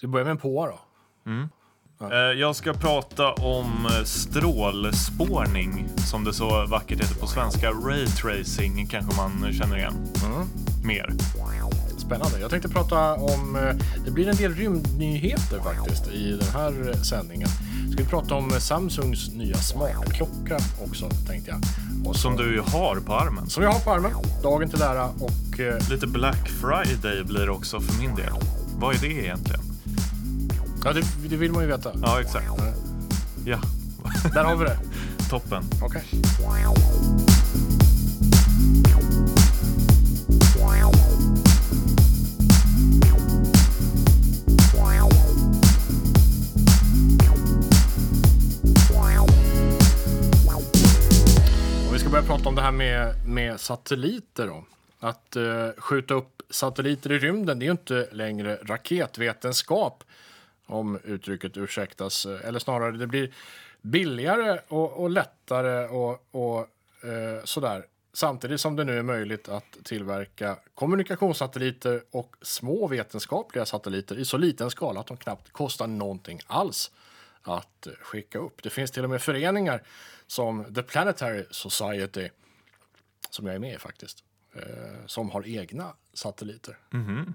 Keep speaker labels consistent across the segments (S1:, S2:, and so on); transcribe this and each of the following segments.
S1: Ska vi börja med en påa då?
S2: Eh, Jag ska prata om eh, strålspårning, som det så vackert heter på svenska. Raytracing kanske man känner igen mer.
S1: Spännande. Jag tänkte prata om, eh, det blir en del rymdnyheter faktiskt i den här sändningen. Ska vi prata om Samsungs nya smartklocka också tänkte jag. Och
S2: Som du ju har på armen.
S1: Som jag har på armen, dagen till ära och
S2: Lite Black Friday blir det också för min del. Vad är det egentligen?
S1: Ja, det, det vill man ju veta.
S2: Ja, exakt. Ja,
S1: Där har vi det.
S2: toppen.
S1: Okej. Och vi ska börja prata om det här med, med satelliter. Då. Att eh, skjuta upp satelliter i rymden, det är ju inte längre raketvetenskap om uttrycket ursäktas. Eh, eller snarare, det blir billigare och, och lättare och, och eh, sådär. Samtidigt som det nu är möjligt att tillverka kommunikationssatelliter och små vetenskapliga satelliter i så liten skala att de knappt kostar någonting alls att eh, skicka upp. Det finns till och med föreningar som The Planetary Society, som jag är med i faktiskt, eh, som har egna satelliter. Mhm.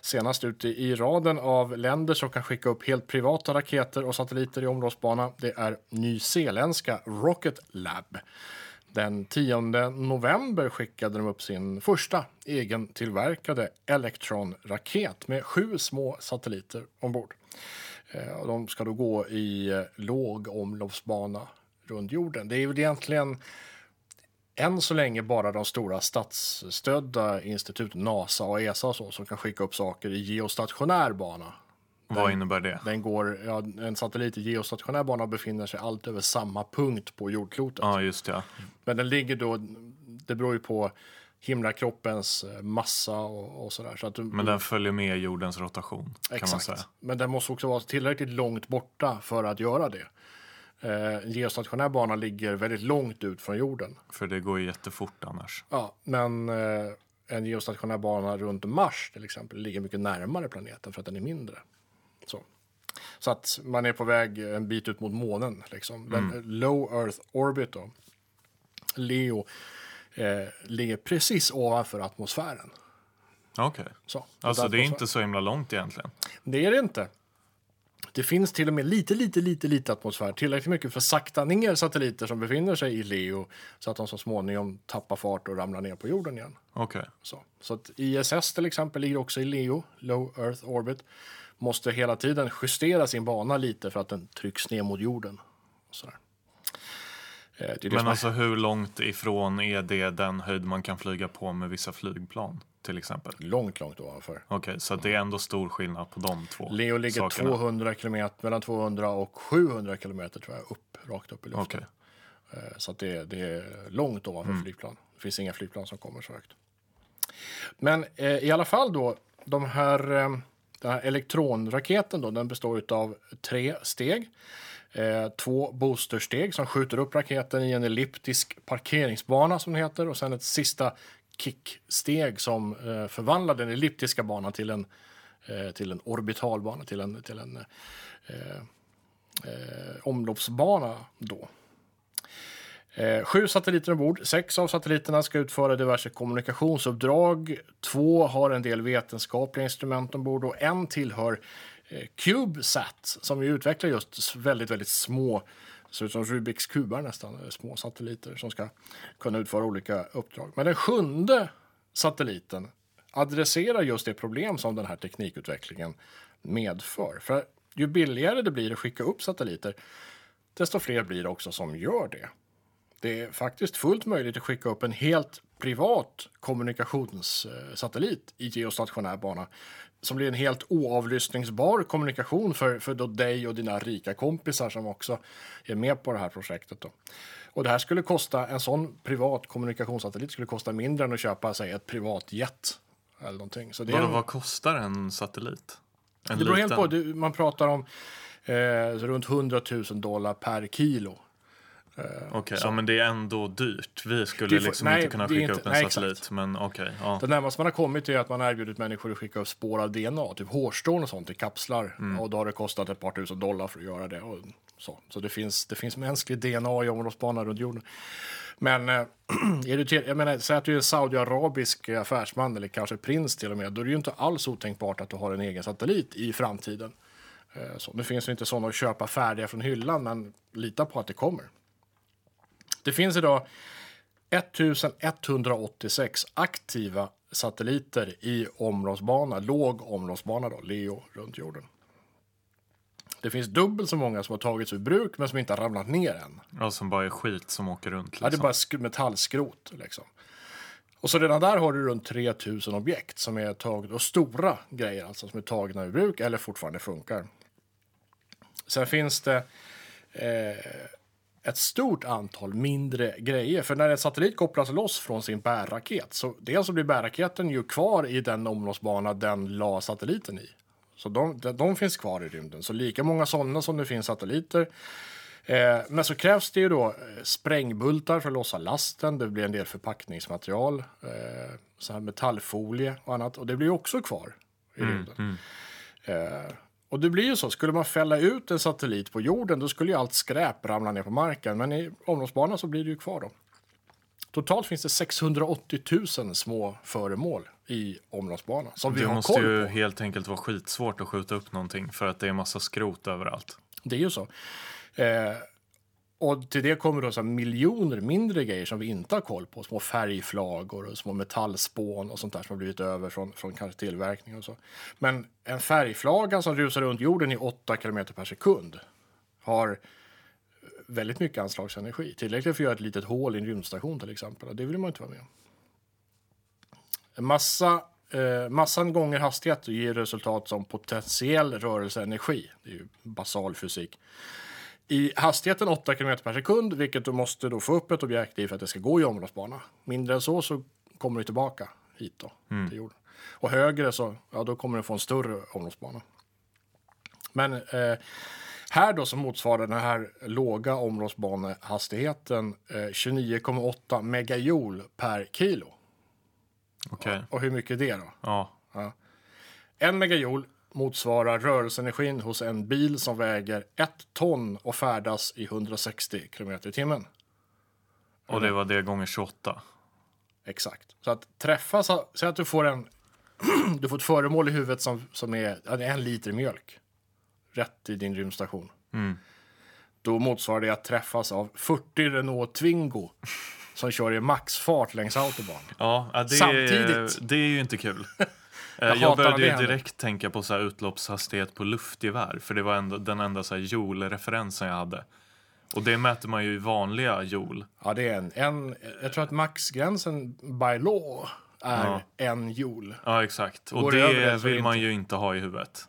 S1: Senast ut i raden av länder som kan skicka upp helt privata raketer och satelliter i omloppsbana, det är nyzeeländska Rocket Lab. Den 10 november skickade de upp sin första egentillverkade Electron-raket med sju små satelliter ombord. Eh, de ska då gå i eh, låg omloppsbana runt jorden. Det är väl egentligen än så länge bara de stora statsstödda instituten, NASA och ESA och så, som kan skicka upp saker i geostationär bana.
S2: Vad innebär det?
S1: Den går, ja, en satellit i geostationär bana befinner sig allt över samma punkt på jordklotet.
S2: Ja, just det.
S1: Men den ligger då, det beror ju på himlakroppens eh, massa och, och sådär. Så att
S2: Men den följer med jordens rotation, kan man
S1: Exakt.
S2: säga.
S1: Men den måste också vara tillräckligt långt borta för att göra det. Eh, geostationär bana ligger väldigt långt ut från jorden.
S2: För det går ju jättefort annars.
S1: Ja, men eh, en geostationär bana runt Mars till exempel ligger mycket närmare planeten för att den är mindre. Så, så att man är på väg en bit ut mot månen. Liksom. Den Low Earth Orbit, då, LEO, eh, ligger precis ovanför atmosfären.
S2: Okej.
S1: Så,
S2: Alltså det är inte så himla långt egentligen.
S1: Det är det inte. Det finns till och med lite, lite, lite, lite atmosfär. Tillräckligt mycket för att sakta ner satelliter som befinner sig i LEO så att de så småningom tappar fart och ramlar ner på jorden igen.
S2: Okej.
S1: Så, så att ISS till exempel ligger också i LEO, Low Earth Orbit. Måste hela tiden justera sin bana lite för att den trycks ner mot jorden. Sådär. Eh,
S2: Men alltså hur långt ifrån är det den höjd man kan flyga på med vissa flygplan? Till exempel.
S1: långt, långt ovanför.
S2: Okej, så det är ändå stor skillnad på de två
S1: Leo ligger
S2: sakerna.
S1: 200 kilometer, mellan 200 och 700 kilometer tror jag, upp, rakt upp i luften.
S2: Okej.
S1: Eh, Så det, det är långt ovanför
S2: Mm.
S1: flygplan. Det finns inga flygplan som kommer så högt. Men eh, i alla fall då, de här, eh, den här elektronraketen då, den består av tre steg. Eh, två boostersteg som skjuter upp raketen i en elliptisk parkeringsbana som det heter och sen ett sista kicksteg som eh, förvandlar den elliptiska banan till en, eh, till en orbitalbana, till en, till en eh, eh, omloppsbana då. Eh, sju satelliter ombord. Sex av satelliterna ska utföra diverse kommunikationsuppdrag. Två har en del vetenskapliga instrument ombord och en tillhör eh, CubeSat som ju utvecklar just väldigt, väldigt små, ser ut som Rubiks kubar nästan, eh, små satelliter som ska kunna utföra olika uppdrag. Men den sjunde satelliten adresserar just det problem som den här teknikutvecklingen medför. För ju billigare det blir att skicka upp satelliter, desto fler blir det också som gör det. Det är faktiskt fullt möjligt att skicka upp en helt privat kommunikationssatellit i geostationär bana som blir en helt oavlyssningsbar kommunikation för, för då dig och dina rika kompisar som också är med på det här projektet. Då. Och det här skulle kosta, en sån privat kommunikationssatellit skulle kosta mindre än att köpa sig ett privat jet eller någonting. Så det,
S2: Vadå,
S1: en-
S2: vad kostar en satellit? En
S1: det beror helt på. Man pratar om eh, runt 100 000 dollar per kilo.
S2: Okej, ja, men det är ändå dyrt. Vi skulle
S1: får-
S2: liksom
S1: nej,
S2: inte kunna skicka
S1: inte-
S2: upp en
S1: nej,
S2: satellit.
S1: exakt.
S2: Men okej, ja.
S1: Det närmaste man har kommit är att man har erbjudit människor att skicka upp spår av DNA, typ hårstrån och sånt i kapslar. Och då har det kostat ett par tusen dollar för att göra det. Och så så det, finns, det finns mänsklig DNA i omloppsbanan runt jorden. Men eh, är du till, jag menar, säg att du är en saudiarabisk affärsman eller kanske prins till och med. Då är det ju inte alls otänkbart att du har en egen satellit i framtiden. Eh, Så, nu finns det inte sådana att köpa färdiga från hyllan, men lita på att det kommer. Det finns idag 1186 aktiva satelliter i omloppsbana, låg omloppsbana då, LEO, runt jorden. Det finns dubbelt så många som har tagits ur bruk men som inte har ramlat ner än.
S2: ja. Som bara är skit som åker runt. Liksom.
S1: Ja, det är bara sk- metallskrot. Liksom. Och så redan där har du runt 3000 objekt som är tagna, och stora grejer alltså, som är tagna ur bruk eller fortfarande funkar. Sen finns det eh, ett stort antal mindre grejer. För när en satellit kopplas loss från sin bärraket så dels så blir bärraketen ju kvar i den omloppsbana den la satelliten i. Så de, de, finns kvar i rymden. Så lika många sådana som det finns satelliter. Eh, men så krävs det ju då eh, sprängbultar för att lossa lasten. Det blir en del förpackningsmaterial, eh, så här metallfolie och annat. Och det blir också kvar i rymden. Eh, och det blir ju så, skulle man fälla ut en satellit på jorden då skulle ju allt skräp ramla ner på marken. Men i omloppsbanan så blir det ju kvar då. Totalt finns det 680 000 små föremål i omloppsbanan som vi
S2: Det
S1: har
S2: måste
S1: koll
S2: ju
S1: på.
S2: helt enkelt vara skitsvårt att skjuta upp någonting för att det är massa skrot överallt.
S1: Det är ju så. Eh, och till det kommer då så här miljoner mindre grejer som vi inte har koll på. Små färgflagor och små metallspån och sånt där som har blivit över från, från kanske tillverkning och så. Men en färgflaga som rusar runt jorden i 8 km per sekund har väldigt mycket anslagsenergi. Tillräckligt för att göra ett litet hål i en rymdstation till exempel. Och det vill man inte vara med om. En massa, eh, massan gånger hastighet ger resultat som potentiell rörelseenergi. Det är ju basal fysik. I hastigheten 8 km per sekund, vilket du måste då få upp ett objekt i för att det ska gå i omloppsbana. Mindre än så så kommer du tillbaka hit då, till jorden. Och högre så, ja då kommer du få en större omloppsbana. Men eh, här då så motsvarar den här låga omloppsbanehastigheten eh, 29,8 megajoule per kilo.
S2: Okej,
S1: Och hur mycket är det då?
S2: ja.
S1: En megajoule motsvarar rörelseenergin hos en bil som väger ett ton och färdas i 160 km i timmen.
S2: Och det var det gånger 28.
S1: Exakt. Så att träffa, säg att du får en, du får ett föremål i huvudet som, som är, en liter mjölk. Rätt i din rymdstation. Då motsvarar det att träffas av 40 Renault Twingo som kör i maxfart längs autobahn.
S2: Ja, det,
S1: Samtidigt.
S2: det är ju inte kul.
S1: Jag
S2: jag började
S1: det
S2: ju direkt tänka på så här utloppshastighet på luftgevär, för det var ändå, den enda så här joule-referensen jag hade. Och det mäter man ju i vanliga joule.
S1: Ja, det är en, en jag tror att maxgränsen by law är en joule.
S2: Ja, exakt. Och
S1: Går det
S2: det
S1: det
S2: vill
S1: det
S2: man ju inte ha i huvudet.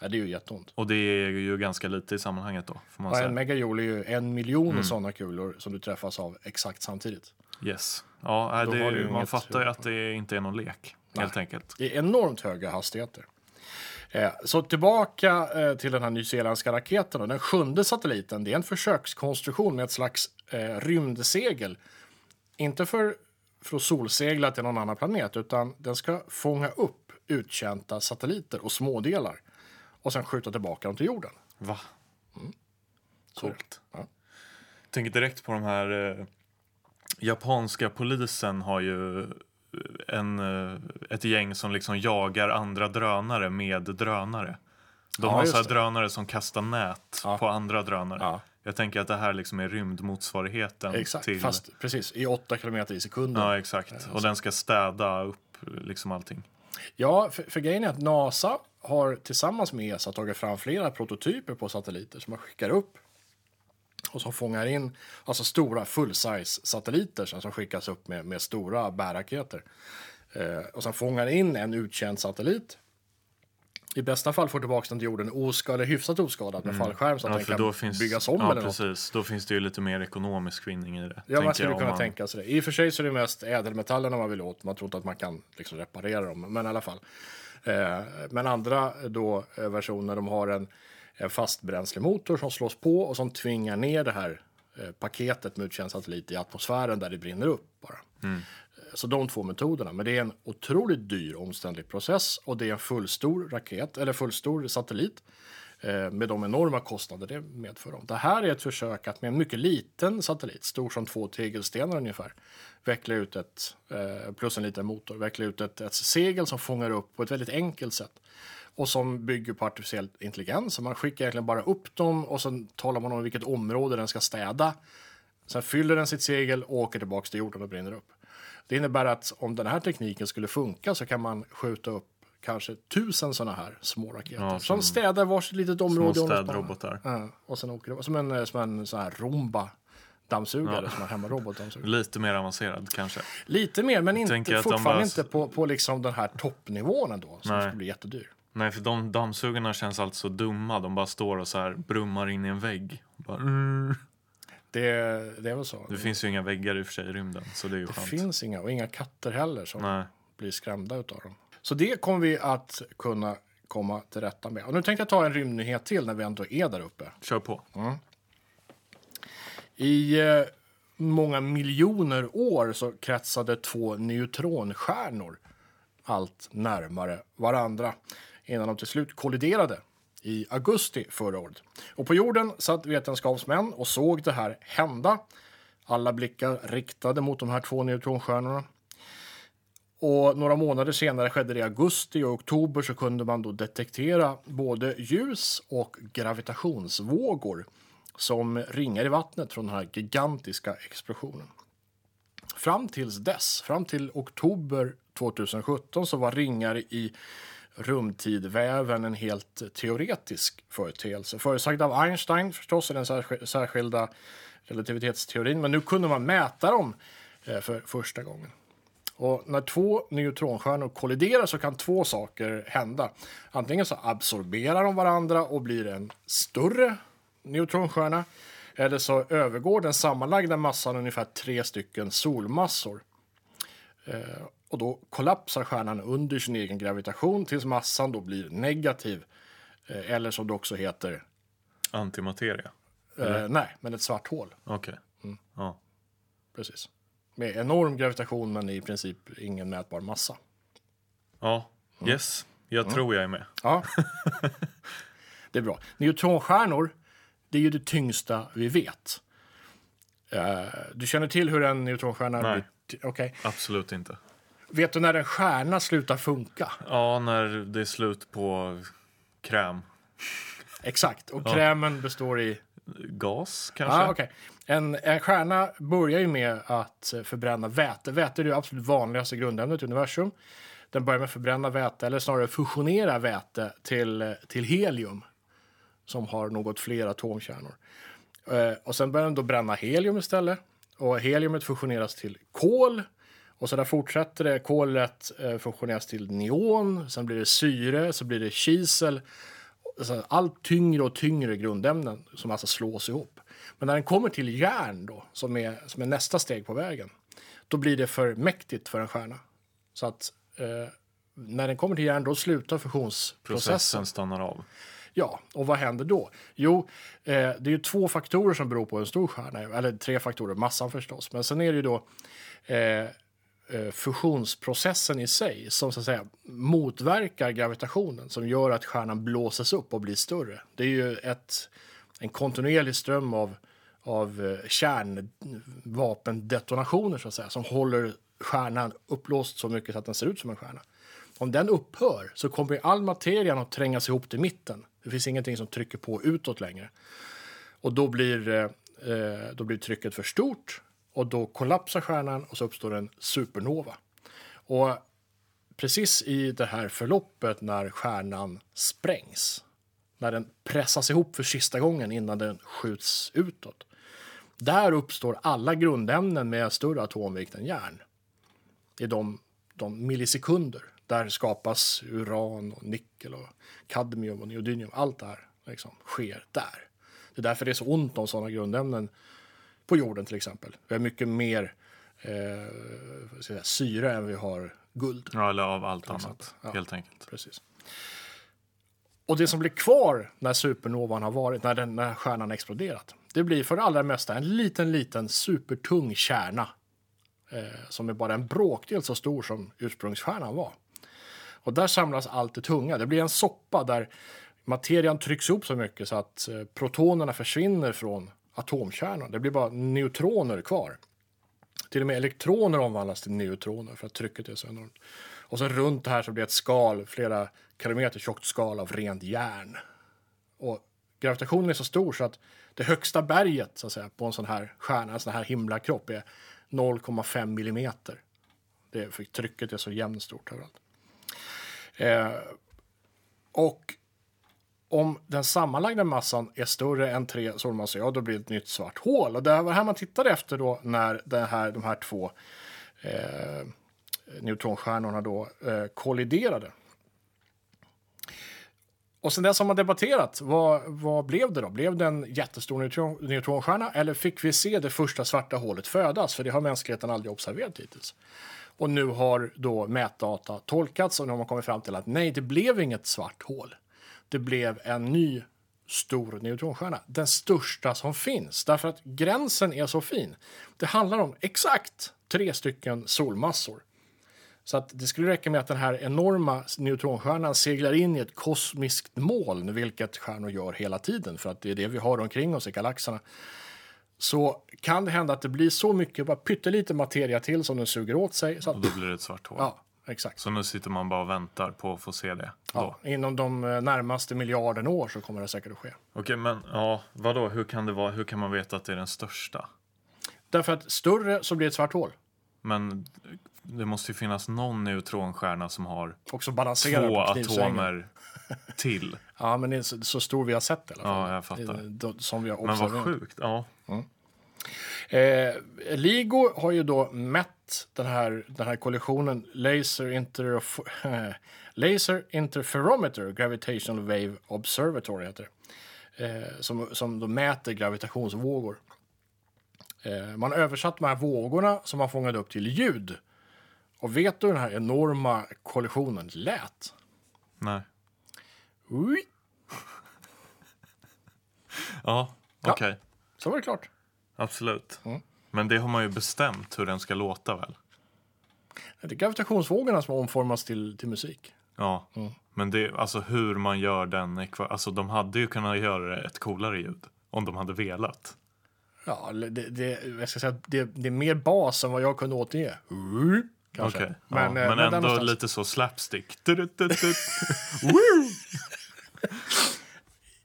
S1: Ja, det är ju jätteont.
S2: Och det är ju ganska lite i sammanhanget då, får man
S1: Ja,
S2: säga.
S1: en megajoule är ju en miljon sådana kulor som du träffas av exakt samtidigt.
S2: Yes. Ja, det,
S1: ju
S2: man fattar ju att det inte är någon lek, helt enkelt.
S1: Det är enormt höga hastigheter. Eh, Så tillbaka eh, till den här nyzeeländska raketen. då. Den sjunde satelliten det är en försökskonstruktion med ett slags eh, rymdsegel. Inte för, för att solsegla till någon annan planet utan den ska fånga upp uttjänta satelliter och smådelar och sen skjuta tillbaka dem till jorden.
S2: Va?
S1: Det.
S2: Coolt.
S1: Ja.
S2: Tänker direkt på de här... Eh, japanska polisen har ju en, eh, ett gäng som liksom jagar andra drönare med drönare. De
S1: Ja,
S2: har så drönare som kastar nät
S1: Ja.
S2: på andra drönare.
S1: Ja.
S2: Jag tänker att det här liksom är rymdmotsvarigheten
S1: Exakt,
S2: till...
S1: fast precis i 8 kilometer i sekunden.
S2: Ja, exakt. Och den ska städa upp eh, liksom allting.
S1: Ja, för, för grejen är att NASA har tillsammans med ESA tagit fram flera prototyper på satelliter som man skickar upp och som fångar in alltså stora full-size satelliter som skickas upp med, med stora bärraketer. Eh, och sen fångar in en utkänd satellit. I bästa fall får tillbaka den till jorden oskadad, eller hyfsat oskadad med fallskärm så att
S2: Mm. Ja,
S1: den kan
S2: då finns...
S1: byggas om
S2: ja,
S1: eller något.
S2: precis. Då finns det ju lite mer ekonomisk vinning i det.
S1: Ja, man skulle
S2: jag,
S1: kunna
S2: man-
S1: tänka sig det. I och för sig så är det mest ädelmetallerna man vill åt. Man tror inte att man kan liksom reparera dem, men i alla fall. Eh, men andra då, eh, versioner, de har en, en fastbränslemotor som slås på och som tvingar ner det här eh, paketet med utkänd satellit i atmosfären där det brinner upp bara. Eh, Så de två metoderna. Men det är en otroligt dyr omständlig process och det är en fullstor raket eller fullstor satellit eh, med de enorma kostnader det medför. Dem. Det här är ett försök att med en mycket liten satellit, stor som två tegelstenar ungefär, veckla ut ett, plus en liten motor, veckla ut ett, ett segel som fångar upp på ett väldigt enkelt sätt och som bygger på artificiell intelligens. Så man skickar egentligen bara upp dem och sen talar man om vilket område den ska städa. Sen fyller den sitt segel och åker tillbaka till jorden och brinner upp. Det innebär att om den här tekniken skulle funka så kan man skjuta upp kanske tusen sådana här små raketer
S2: Ja,
S1: som,
S2: som
S1: städar varsitt litet område.
S2: Små städrobotar.
S1: Ja, och sen åker det, som en, som en sån här Romba dammsugare, som en hemmarobotdammsugare.
S2: Lite mer avancerad kanske.
S1: Lite mer, men inte,
S2: de
S1: fortfarande
S2: bara-
S1: inte på, på liksom den här toppnivån ändå, som
S2: Nej.
S1: skulle bli jättedyr.
S2: Nej, för de dammsugarna känns alltså så dumma. De bara står och så här brummar in i en vägg. Bara, mm.
S1: Det, det är väl så.
S2: Det finns ju inga väggar i och för sig i rymden, så det är ju
S1: Det
S2: skönt.
S1: finns inga, och inga katter heller som
S2: Nej.
S1: blir skrämda utav dem. Så det kommer vi att kunna komma till rätta med. Och nu tänkte jag ta en rymdnyhet till när vi ändå är där uppe.
S2: Kör på.
S1: I eh, många miljoner år så kretsade två neutronstjärnor allt närmare varandra innan de till slut kolliderade i augusti förra året. Och på jorden satt vetenskapsmän och såg det här hända. Alla blickar riktade mot de här två neutronstjärnorna. Och några månader senare skedde det i augusti och oktober så kunde man då detektera både ljus och gravitationsvågor som ringar i vattnet från den här gigantiska explosionen. Fram tills dess, fram till oktober 2017, så var ringar i rumtidväven en helt teoretisk företeelse. Förutsagd av Einstein förstås i den särskilda relativitetsteorin, men nu kunde man mäta dem eh, för första gången. Och när två neutronstjärnor kolliderar så kan två saker hända. Antingen så absorberar de varandra och blir en större neutronstjärna. Eller så övergår den sammanlagda massan ungefär tre stycken solmassor. Eh, och då kollapsar stjärnan under sin egen gravitation tills massan då blir negativ. Eh, eller som det också heter,
S2: Antimateria.
S1: eh, nej, men ett svart hål.
S2: Okej.
S1: Mm.
S2: Ja.
S1: Precis. Med enorm gravitation men i princip ingen mätbar massa.
S2: ja. Yes. Jag tror jag är med.
S1: Ja. det är bra. Neutronstjärnor, det är ju det tyngsta vi vet. Eh, du känner till hur en neutronstjärna
S2: Nej.
S1: blir... Okej.
S2: Absolut inte.
S1: Vet du när en stjärna slutar funka?
S2: Ja, när det är slut på kräm.
S1: Exakt. Och krämen består i...
S2: Gas kanske?
S1: Ah, okay. en, en stjärna börjar ju med att förbränna väte. Väte är det absolut vanligaste grundämnet i universum. Den börjar med att förbränna väte, eller snarare fusionera väte till, till helium som har något fler atomkärnor. Eh, och sen börjar den då bränna helium istället. Och heliumet fusioneras till kol. Och så där fortsätter det. Kolet eh, fusioneras till neon, sen blir det syre, så blir det kisel. Alltså, allt tyngre och tyngre grundämnen som alltså slås ihop. Men när den kommer till järn då, som är, som är nästa steg på vägen, då blir det för mäktigt för en stjärna. Så att eh, när den kommer till järn, då slutar fusionsprocessen.
S2: Processen stannar av.
S1: Ja, och vad händer då? Jo, eh, det är ju två faktorer som beror på en stor stjärna, eller tre faktorer, massan förstås. Men sen är det ju då eh, eh, Eh, fusionsprocessen i sig som så att säga motverkar gravitationen som gör att stjärnan blåses upp och blir större. Det är ju ett, en kontinuerlig ström av, av eh, kärnvapendetonationer så att säga som håller stjärnan upplåst så mycket så att den ser ut som en stjärna. Om den upphör så kommer all materian att trängas ihop till mitten. Det finns ingenting som trycker på utåt längre. Och då blir, eh, eh då blir trycket för stort och då kollapsar stjärnan och så uppstår en supernova. Och precis i det här förloppet när stjärnan sprängs, när den pressas ihop för sista gången innan den skjuts utåt, där uppstår alla grundämnen med större atomvikt än järn. I de, de millisekunder. Där skapas uran, och nickel, och kadmium och neodymium. Allt det här liksom, sker där. Det är därför det är så ont om sådana grundämnen på jorden till exempel. Vi har mycket mer eh, säga, syre än vi har guld.
S2: Ja, eller av allt annat,
S1: Ja.
S2: helt enkelt.
S1: Precis. Och det som blir kvar när supernovan har varit, när, den, när stjärnan exploderat, det blir för det allra mesta en liten, liten supertung kärna eh, som är bara en bråkdel så stor som ursprungsstjärnan var. Och där samlas allt det tunga. Det blir en soppa där materian trycks upp så mycket så att eh, protonerna försvinner från atomkärnan. Det blir bara neutroner kvar. Till och med elektroner omvandlas till neutroner för att trycket är så enormt. Och sen runt det här så blir ett skal, flera kilometer tjockt skal av rent järn. Och gravitationen är så stor så att det högsta berget så att säga, på en sån här stjärna, en sån här himlakropp är 0,5 millimeter. Det är, för trycket är så jämnt stort överallt. Eh, och om den sammanlagda massan är större än tre solmassor, ja då blir det ett nytt svart hål. Och det var här man tittade efter då när det här, de här två eh, neutronstjärnorna då eh, kolliderade. Och sen dess har man debatterat. Vad, vad blev det då? Blev det en jättestor neutron, neutronstjärna eller fick vi se det första svarta hålet födas? För det har mänskligheten aldrig observerat hittills. Och nu har då mätdata tolkats och nu har man kommit fram till att nej, det blev inget svart hål. Det blev en ny stor neutronstjärna. Den största som finns. Därför att gränsen är så fin. Det handlar om exakt tre stycken solmassor. Så att det skulle räcka med att den här enorma neutronstjärnan seglar in i ett kosmiskt moln, vilket stjärnor gör hela tiden, för att det är det vi har omkring oss i galaxerna. Så kan det hända att det blir så mycket, bara pyttelite materia till som den suger åt sig. Så att,
S2: Och då blir det ett svart hål.
S1: ja, exakt.
S2: Så nu sitter man bara och väntar på att få se det.
S1: Ja, inom de eh, närmaste miljarden år så kommer det säkert att ske.
S2: Okej, men ja, vadå? Hur kan det vara? Hur kan man veta att det är den största?
S1: Därför att större så blir det ett svart hål.
S2: Men det måste ju finnas någon neutronstjärna som har
S1: Också
S2: två atomer till.
S1: Ja, men det är så, så stor vi har sett i alla fall.
S2: Ja, jag fattar.
S1: Det Som vi har
S2: Men vad sjukt. Ja,
S1: Eh, LIGO har ju då mätt den här, den här kollisionen Laser, Interf Laser Interferometer Gravitational Wave Observatory heter det. Eh, som, som då mäter gravitationsvågor. Eh, man har översatt de här vågorna som man fångade upp till ljud. Och vet du hur den här enorma kollisionen lät?
S2: nej.
S1: Ui,
S2: Ja,
S1: Ja.
S2: okej.
S1: så var det klart.
S2: Absolut.
S1: Mm.
S2: Men det har man ju bestämt hur den ska låta väl?
S1: Det är gravitationsvågorna som omformas till, till musik.
S2: Ja.
S1: Mm.
S2: Men det, alltså hur man gör den Alltså de hade ju kunnat göra ett coolare ljud. Om de hade velat.
S1: Ja, det, det, jag ska säga, det, det är mer bas än vad jag kunde återge. Kanske.
S2: Okej.
S1: Men,
S2: ja,
S1: eh,
S2: men
S1: där
S2: ändå lite så slapstick.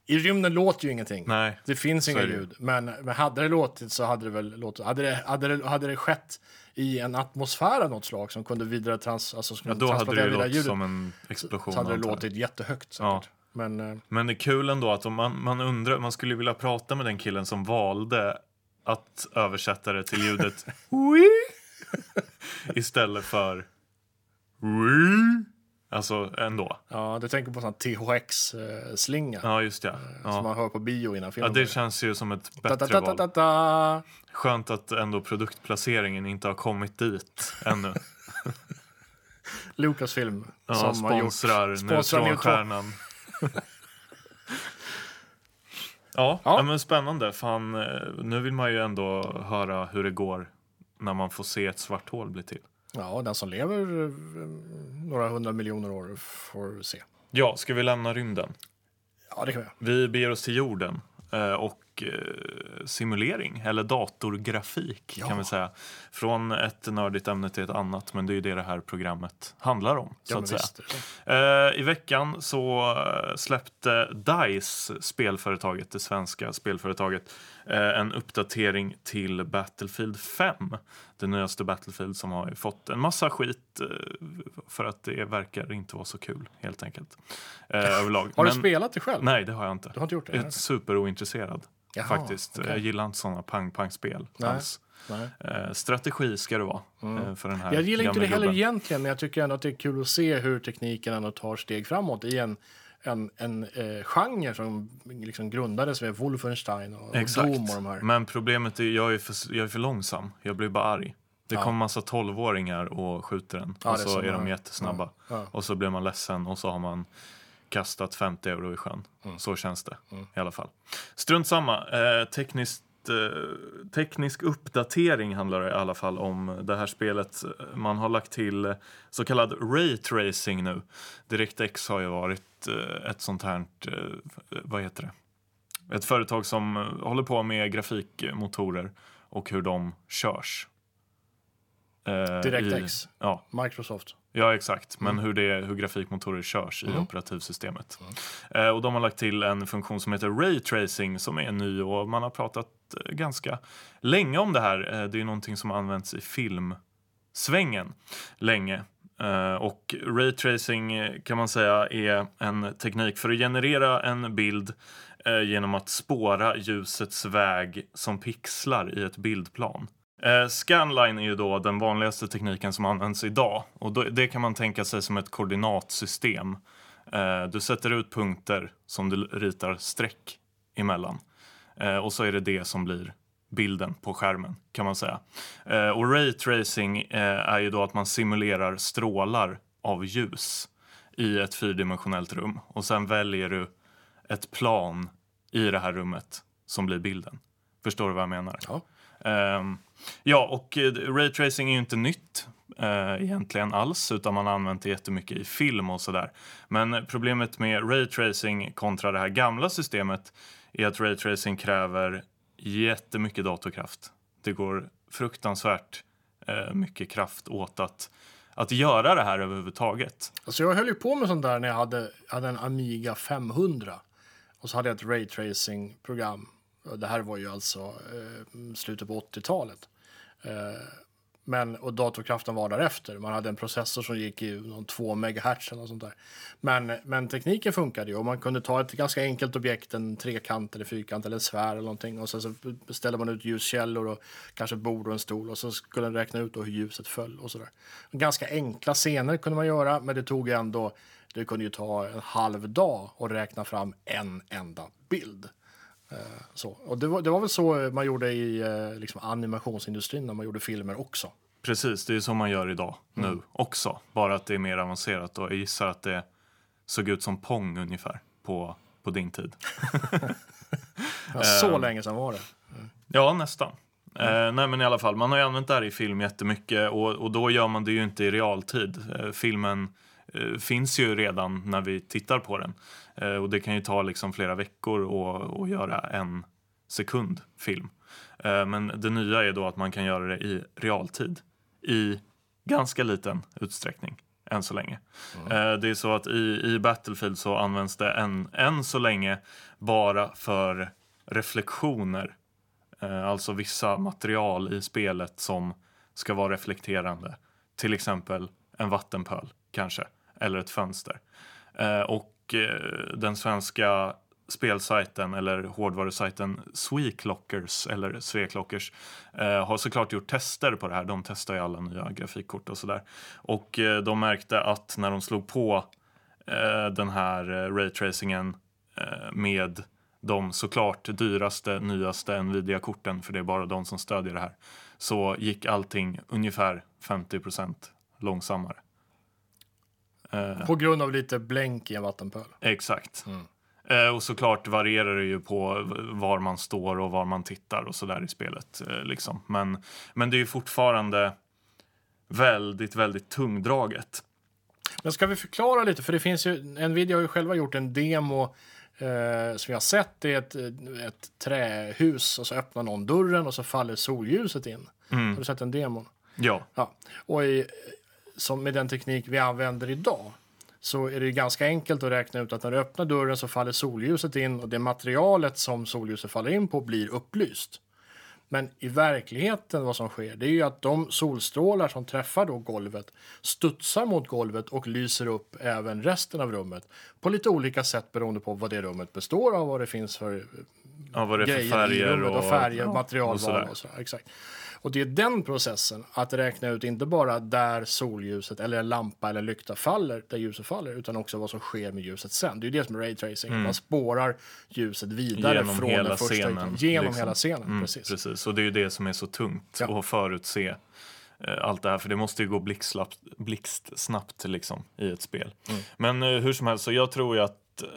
S1: I rymden låter ju ingenting.
S2: Nej.
S1: Det finns inga ljud. Men, men hade det låtit så hade det väl låtit. Hade det, hade det, hade det skett i en atmosfär av något slag som kunde vidare trans, alltså, som
S2: Ja, då hade det låtit
S1: ljudet,
S2: som en explosion.
S1: så hade det låtit jättehögt säkert.
S2: Ja.
S1: Men eh,
S2: Men det är kul ändå att om man, man undrar, man skulle vilja prata med den killen som valde att översätta det till ljudet istället för Alltså ändå.
S1: ja, du tänker på sån THX-slinga
S2: Ja, just det.
S1: som
S2: Ja.
S1: man hör på bio innan
S2: ja,
S1: filmen.
S2: det känns ju som ett bättre
S1: da, da, da,
S2: val. Skönt att ändå produktplaceringen inte har kommit dit ännu.
S1: Lucasfilm
S2: Ja,
S1: som har gjort
S2: sponsrar
S1: sponsrar
S2: neutronstjärnan. ja,
S1: Ja.
S2: ja. men spännande. Fan, eh, nu vill man ju ändå höra hur det går när man får se ett svart hål bli till.
S1: Ja, den som lever eh, några hundra miljoner år får se.
S2: Ja, ska vi lämna rymden?
S1: Ja, det kan vi.
S2: Vi beger oss till jorden eh, och eh, simulering, eller datorgrafik
S1: Ja.
S2: kan vi säga. Från ett nördigt ämne till ett annat, men det är ju det det här programmet handlar om. Så
S1: Ja,
S2: att
S1: men
S2: säga.
S1: så.
S2: I veckan så släppte DICE, spelföretaget, det svenska spelföretaget, en uppdatering till Battlefield 5. Det nyaste Battlefield som har fått en massa skit eh, för att det verkar inte vara så kul, helt enkelt. Eh, överlag.
S1: Har du
S2: Men-
S1: spelat det själv?
S2: Nej, det har jag inte.
S1: Du har inte gjort det?
S2: Jag är superointresserad
S1: Jaha,
S2: faktiskt.
S1: okej.
S2: Jag gillar inte sådana pang-pang-spel alls. Eh, strategi ska det vara eh, för den här
S1: Jag gillar inte det heller
S2: gubben.
S1: egentligen, men jag tycker ändå att det är kul att se hur tekniken ändå tar steg framåt i en, en, en eh, genre som liksom grundades med Wolfenstein och,
S2: Exakt.
S1: Doom och de här.
S2: Men problemet är jag är för, jag är för långsam. Jag blir bara arg. Det
S1: Ja.
S2: kommer massa tolvåringar och skjuter den.
S1: Ja,
S2: och
S1: är
S2: så
S1: så,
S2: är de jättesnabba.
S1: Ja.
S2: Och så blir man ledsen och så har man kastat 50 euro i sjön. Så känns det i alla fall. Strunt samma. Eh, tekniskt, eh, teknisk uppdatering handlar det i alla fall om det här spelet. Man har lagt till så kallad Ray Tracing nu. DirectX har ju varit eh, ett sånt här, eh, vad heter det? Ett företag som håller på med grafikmotorer och hur de körs.
S1: DirectX.
S2: I, ja,
S1: Microsoft.
S2: Ja, exakt. Men hur, det, hur grafikmotorer körs i operativsystemet. Eh, och de har lagt till en funktion som heter Ray Tracing som är ny och man har pratat eh, ganska länge om det här. Eh, det är någonting som används i filmsvängen länge. Eh, och Ray Tracing kan man säga är en teknik för att generera en bild genom att spåra ljusets väg som pixlar i ett bildplan. Eh, Scanline är ju då den vanligaste tekniken som används idag. Och då, det kan man tänka sig som ett koordinatsystem. Eh, du sätter ut punkter som du ritar streck emellan. Eh, och så är det det som blir bilden på skärmen kan man säga. Eh, och ray tracing eh, är ju då att man simulerar strålar av ljus i ett fyrdimensionellt rum. Och sen väljer du ett plan i det här rummet som blir bilden. Förstår du vad jag menar?
S1: Ja.
S2: Ehm, ja, och eh, raytracing är ju inte nytt eh, egentligen alls, utan man har använt det jättemycket i film och sådär. Men problemet med raytracing kontra det här gamla systemet är att raytracing kräver jättemycket datorkraft. Det går fruktansvärt eh, mycket kraft åt att, att göra det här överhuvudtaget.
S1: Alltså jag höll ju på med sånt där när jag hade, hade en Amiga 500. Och så hade jag ett raytracing-program. Det här var ju alltså eh, slutet på 80-talet. Eh, men, och datorkraften var därefter. Man hade en processor som gick i någon 2 MHz eller sånt där. Men, men tekniken funkade ju och man kunde ta ett ganska enkelt objekt, en trekant eller fyrkant eller en sfär eller någonting och sen så ställde man ut ljuskällor och kanske ett bord och en stol och så skulle den räkna ut då hur ljuset föll och sådär. Ganska enkla scener kunde man göra men det tog ändå, det kunde ju ta en halv dag att räkna fram en enda bild. Eh, Så. Och det var, det var väl så man gjorde i eh, liksom animationsindustrin när man gjorde filmer också.
S2: Precis, det är så man gör idag
S1: Mm.
S2: nu också. Bara att det är mer avancerat och jag gissar att det såg ut som Pong ungefär på, på din tid.
S1: Ja, så länge sedan var det.
S2: Ja, nästan. Eh, nej, men i alla fall, man har ju använt det här i film jättemycket och, och då gör man det ju inte i realtid. Eh, filmen eh, finns ju redan när vi tittar på den eh, och det kan ju ta liksom flera veckor att att göra en sekund film. Eh, men det nya är då att man kan göra det i realtid i ganska liten utsträckning än så länge. Eh, det är så att i, i Battlefield så används det än, än så länge bara för reflektioner Eh, Alltså vissa material i spelet som ska vara reflekterande. Till exempel en vattenpöl kanske, eller ett fönster. Eh, Och eh, den svenska spelsajten eller hårdvarusajten Sweclockers eller Sweclockers eh, har såklart gjort tester på det här. De testar ju alla nya grafikkort och sådär. Och eh, de märkte att när de slog på eh, den här eh, raytracingen eh, med de såklart dyraste, nyaste Nvidia-korten, för det är bara de som stödjer det här, så gick allting ungefär 50% långsammare. Eh,
S1: På grund av lite blänk i en vattenpöl.
S2: exakt. Eh, och såklart varierar det ju på var man står och var man tittar och sådär i spelet. Eh, liksom. men, men det är ju fortfarande väldigt, väldigt tungdraget.
S1: Men ska vi förklara lite? För det finns ju, Nvidia har ju själva gjort en demo eh, som jag har sett. Det är ett, ett trähus och så öppnar någon dörren och så faller solljuset in. Har du sett den demon?
S2: Ja,
S1: Ja. Och i, som med den teknik vi använder idag så är det ganska enkelt att räkna ut att när du öppnar dörren så faller solljuset in och det materialet som solljuset faller in på blir upplyst. Men i verkligheten vad som sker det är ju att de solstrålar som träffar då golvet studsar mot golvet och lyser upp även resten av rummet på lite olika sätt beroende på vad det rummet består av, vad det finns för
S2: ja vad det är för färger
S1: rummet och, färger,
S2: ja,
S1: materialval
S2: och sådär.
S1: och så. Exakt. Och det är den processen, att räkna ut inte bara där solljuset eller en lampa eller lykta faller, där ljuset faller, utan också vad som sker med ljuset sen. Det är ju det som är raytracing, man spårar ljuset vidare
S2: Mm. Genom
S1: från
S2: hela
S1: den första
S2: scenen.
S1: Genom
S2: liksom.
S1: hela scenen,
S2: Mm,
S1: precis.
S2: precis. Och det är ju det som är så tungt
S1: Ja.
S2: att förutse eh, allt det här för det måste ju gå blixtsnabbt, blixtsnabbt liksom i ett spel. Men eh, hur som helst, så jag tror ju att eh,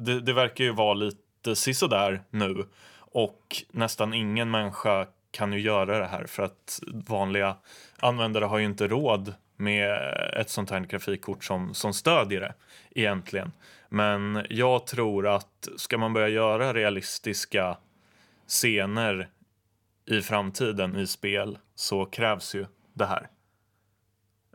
S2: det, det verkar ju vara lite sisådär nu och nästan ingen människa kan ju göra det här för att vanliga användare har ju inte råd med ett sånt här grafikkort som, som stödjer det egentligen. Men jag tror att ska man börja göra realistiska scener i framtiden i spel så krävs ju det här.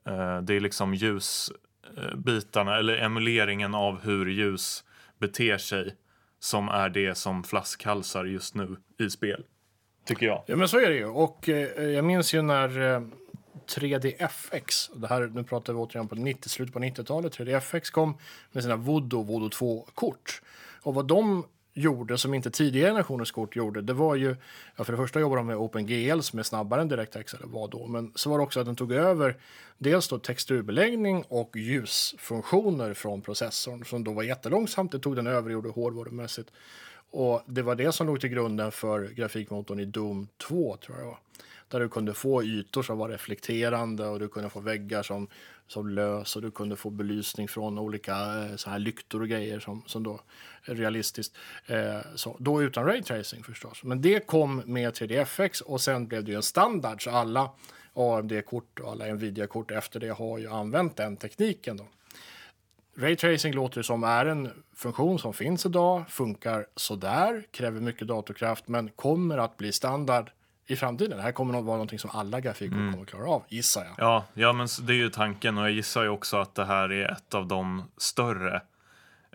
S2: Eh, det är liksom ljusbitarna, eh, eller emuleringen av hur ljus beter sig som är det som flaskhalsar just nu i spel. Tycker jag.
S1: Ja, men så är det ju. Och eh, jag minns ju när eh, 3DFX, det här, nu pratar vi återigen på 90, slutet på 90-talet, 3DFX kom med sina Voodoo Voodoo 2-kort. Och vad de gjorde som inte tidigare generationers kort gjorde, det var ju, ja, för det första jobbade de med OpenGL som är snabbare än DirectX eller vad då, men så var det också att den tog över dels då texturbeläggning och ljusfunktioner från processorn som då var jättelångsamt, det tog den över och gjorde hårdvarumässigt. Och det var det som låg till grunden för grafikmotorn i Doom 2, tror jag. Där du kunde få ytor som var reflekterande och du kunde få väggar som, som lös och du kunde få belysning från olika eh, så här lyktor och grejer som, som då är realistiskt. Eh, så, då utan raytracing förstås. Men det kom med 3DFX och sen blev det ju en standard så alla AMD-kort och alla Nvidia-kort efter det har ju använt den tekniken. Då. Raytracing låter som är en funktion som finns idag, funkar sådär, kräver mycket datorkraft men kommer att bli standard i framtiden. Det här kommer att vara någonting som alla grafikkort kommer att klara av, gissar jag.
S2: Ja, ja, men det är ju tanken och jag gissar ju också att det här är ett av de större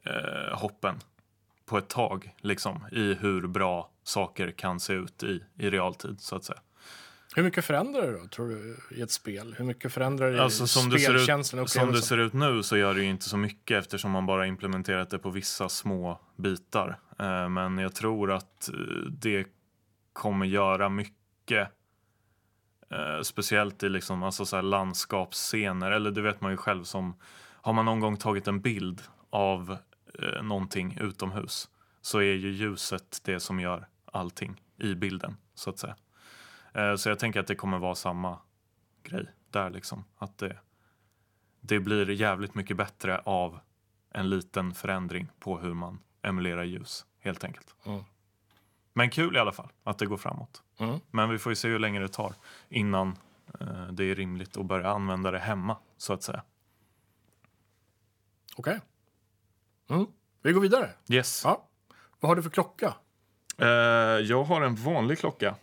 S2: eh, hoppen på ett tag, liksom, i hur bra saker kan se ut i, i realtid, så att säga.
S1: Hur mycket förändrar det då, tror du, i ett spel? Hur mycket förändrar det
S2: Alltså som det,
S1: spelkänslan och
S2: ut, som det ser ut nu så gör det ju inte så mycket eftersom man bara implementerat det på vissa små bitar. Eh, men jag tror att eh, det kommer göra mycket. Eh, speciellt i liksom, alltså så här landskapsscener. Eller det vet man ju själv som har man någon gång tagit en bild av eh, någonting utomhus så är ju ljuset det som gör allting i bilden så att säga. Eh, så jag tänker att det kommer vara samma grej där liksom. Att det, det blir jävligt mycket bättre av en liten förändring på hur man emulerar ljus helt enkelt.
S1: Mm.
S2: Men kul i alla fall att det går framåt.
S1: Mm.
S2: Men vi får ju se hur länge det tar innan eh, det är rimligt att börja använda det hemma så att säga.
S1: Okej. Mm. Vi går vidare.
S2: Yes.
S1: Ja. Vad har du för klocka?
S2: Eh, jag har en vanlig klocka.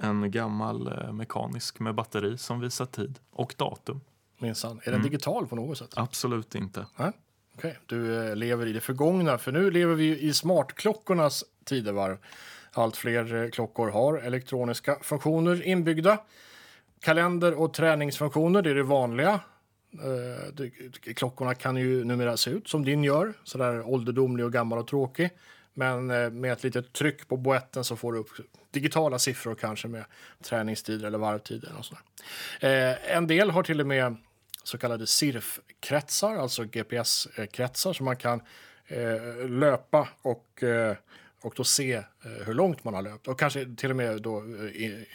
S2: En gammal eh, mekanisk med batteri som visar tid och datum.
S1: Minsann. Är den
S2: Mm.
S1: digital på något sätt?
S2: Absolut inte.
S1: Nej? Okej, du eh, lever i det förgångna. För nu lever vi i smartklockornas tidevarv. Allt fler eh, klockor har elektroniska funktioner inbyggda. Kalender och träningsfunktioner, det är det vanliga. Klockorna kan ju numera se ut som din gör, sådär ålderdomlig och gammal och tråkig. Men eh, med ett litet tryck på boetten så får du upp digitala siffror kanske med träningstider eller varvtider. Och sådär. Eh, en del har till och med så kallade CIRF-kretsar, alltså GPS-kretsar som man kan eh, löpa och, och då se hur långt man har löpt. Och kanske till och med då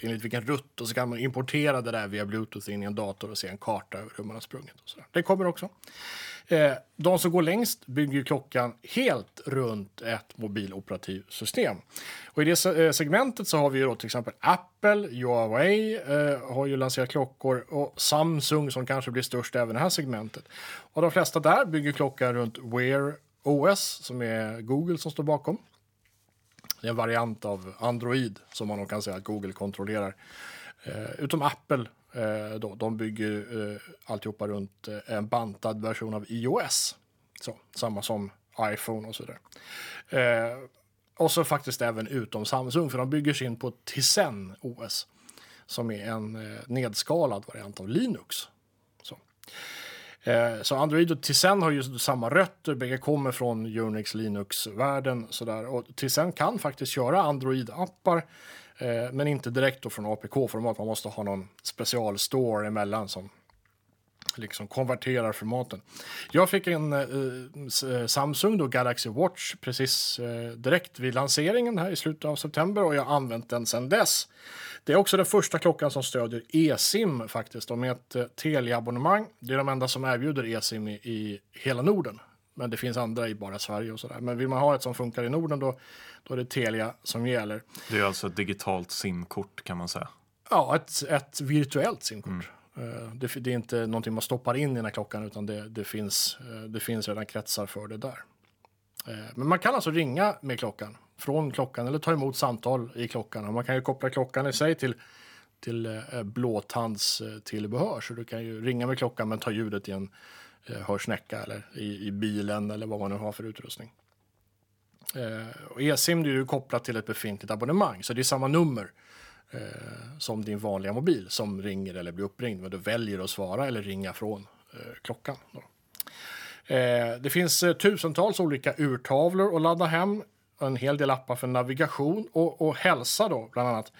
S1: enligt vilken rutt och så kan man importera det där via Bluetooth in i en dator och se en karta över hur man har sprungit. Och så där. Det kommer också. Eh, de som går längst bygger ju klockan helt runt ett mobiloperativsystem. Och I det eh, segmentet så har vi ju då till exempel Apple, Huawei eh, har ju lanserat klockor och Samsung som kanske blir störst även i det här segmentet. Och de flesta där bygger klockan runt Wear OS som är Google som står bakom. Det är en variant av Android som man nog kan säga att Google kontrollerar. Eh, utom Apple, eh, då, de bygger eh, alltihopa runt eh, en bantad version av iOS. Så, samma som iPhone och så vidare. Eh, och så faktiskt även utom Samsung, för de bygger sin på Tizen OS. Som är en eh, nedskalad variant av Linux. Så. Eh, Så Android och Tizen har ju samma rötter, bägge kommer från Unix Linux-världen. sådär. Och Tizen kan faktiskt köra Android-appar, eh, men inte direkt då från APK-format. Man måste ha någon specialstore emellan som liksom konverterar formaten. Jag fick en eh, eh, Samsung då, Galaxy Watch precis eh, direkt vid lanseringen här i slutet av september och jag har använt den sedan dess. Det är också den första klockan som stödjer eSIM faktiskt, och med ett eh, Telia-abonnemang. Det är de enda som erbjuder eSIM i, i hela Norden. Men det finns andra i bara Sverige och sådär. Men vill man ha ett som funkar i Norden då, då är det Telia som gäller.
S2: Det är alltså ett digitalt simkort kan man säga.
S1: Ja, ett, ett virtuellt simkort. Eh, Det, det är inte någonting man stoppar in i den här klockan utan det, det, finns, eh, det finns redan kretsar för det där. Eh, Men man kan alltså ringa med klockan från klockan eller ta emot samtal i klockan. Och man kan ju koppla klockan i sig till, till eh, blåtandstillbehör. Så du kan ju ringa med klockan men ta ljudet i en Eh, hör hörsnäcka eller i, i bilen eller vad man nu har för utrustning. Eh, och eSIM är ju kopplat till ett befintligt abonnemang så det är samma nummer eh, som din vanliga mobil som ringer eller blir uppringd. Men du väljer att svara eller ringa från eh, klockan. Då. Eh, det finns eh, tusentals olika urtavlor att ladda hem. En hel del appar för navigation och, och hälsa då bland annat.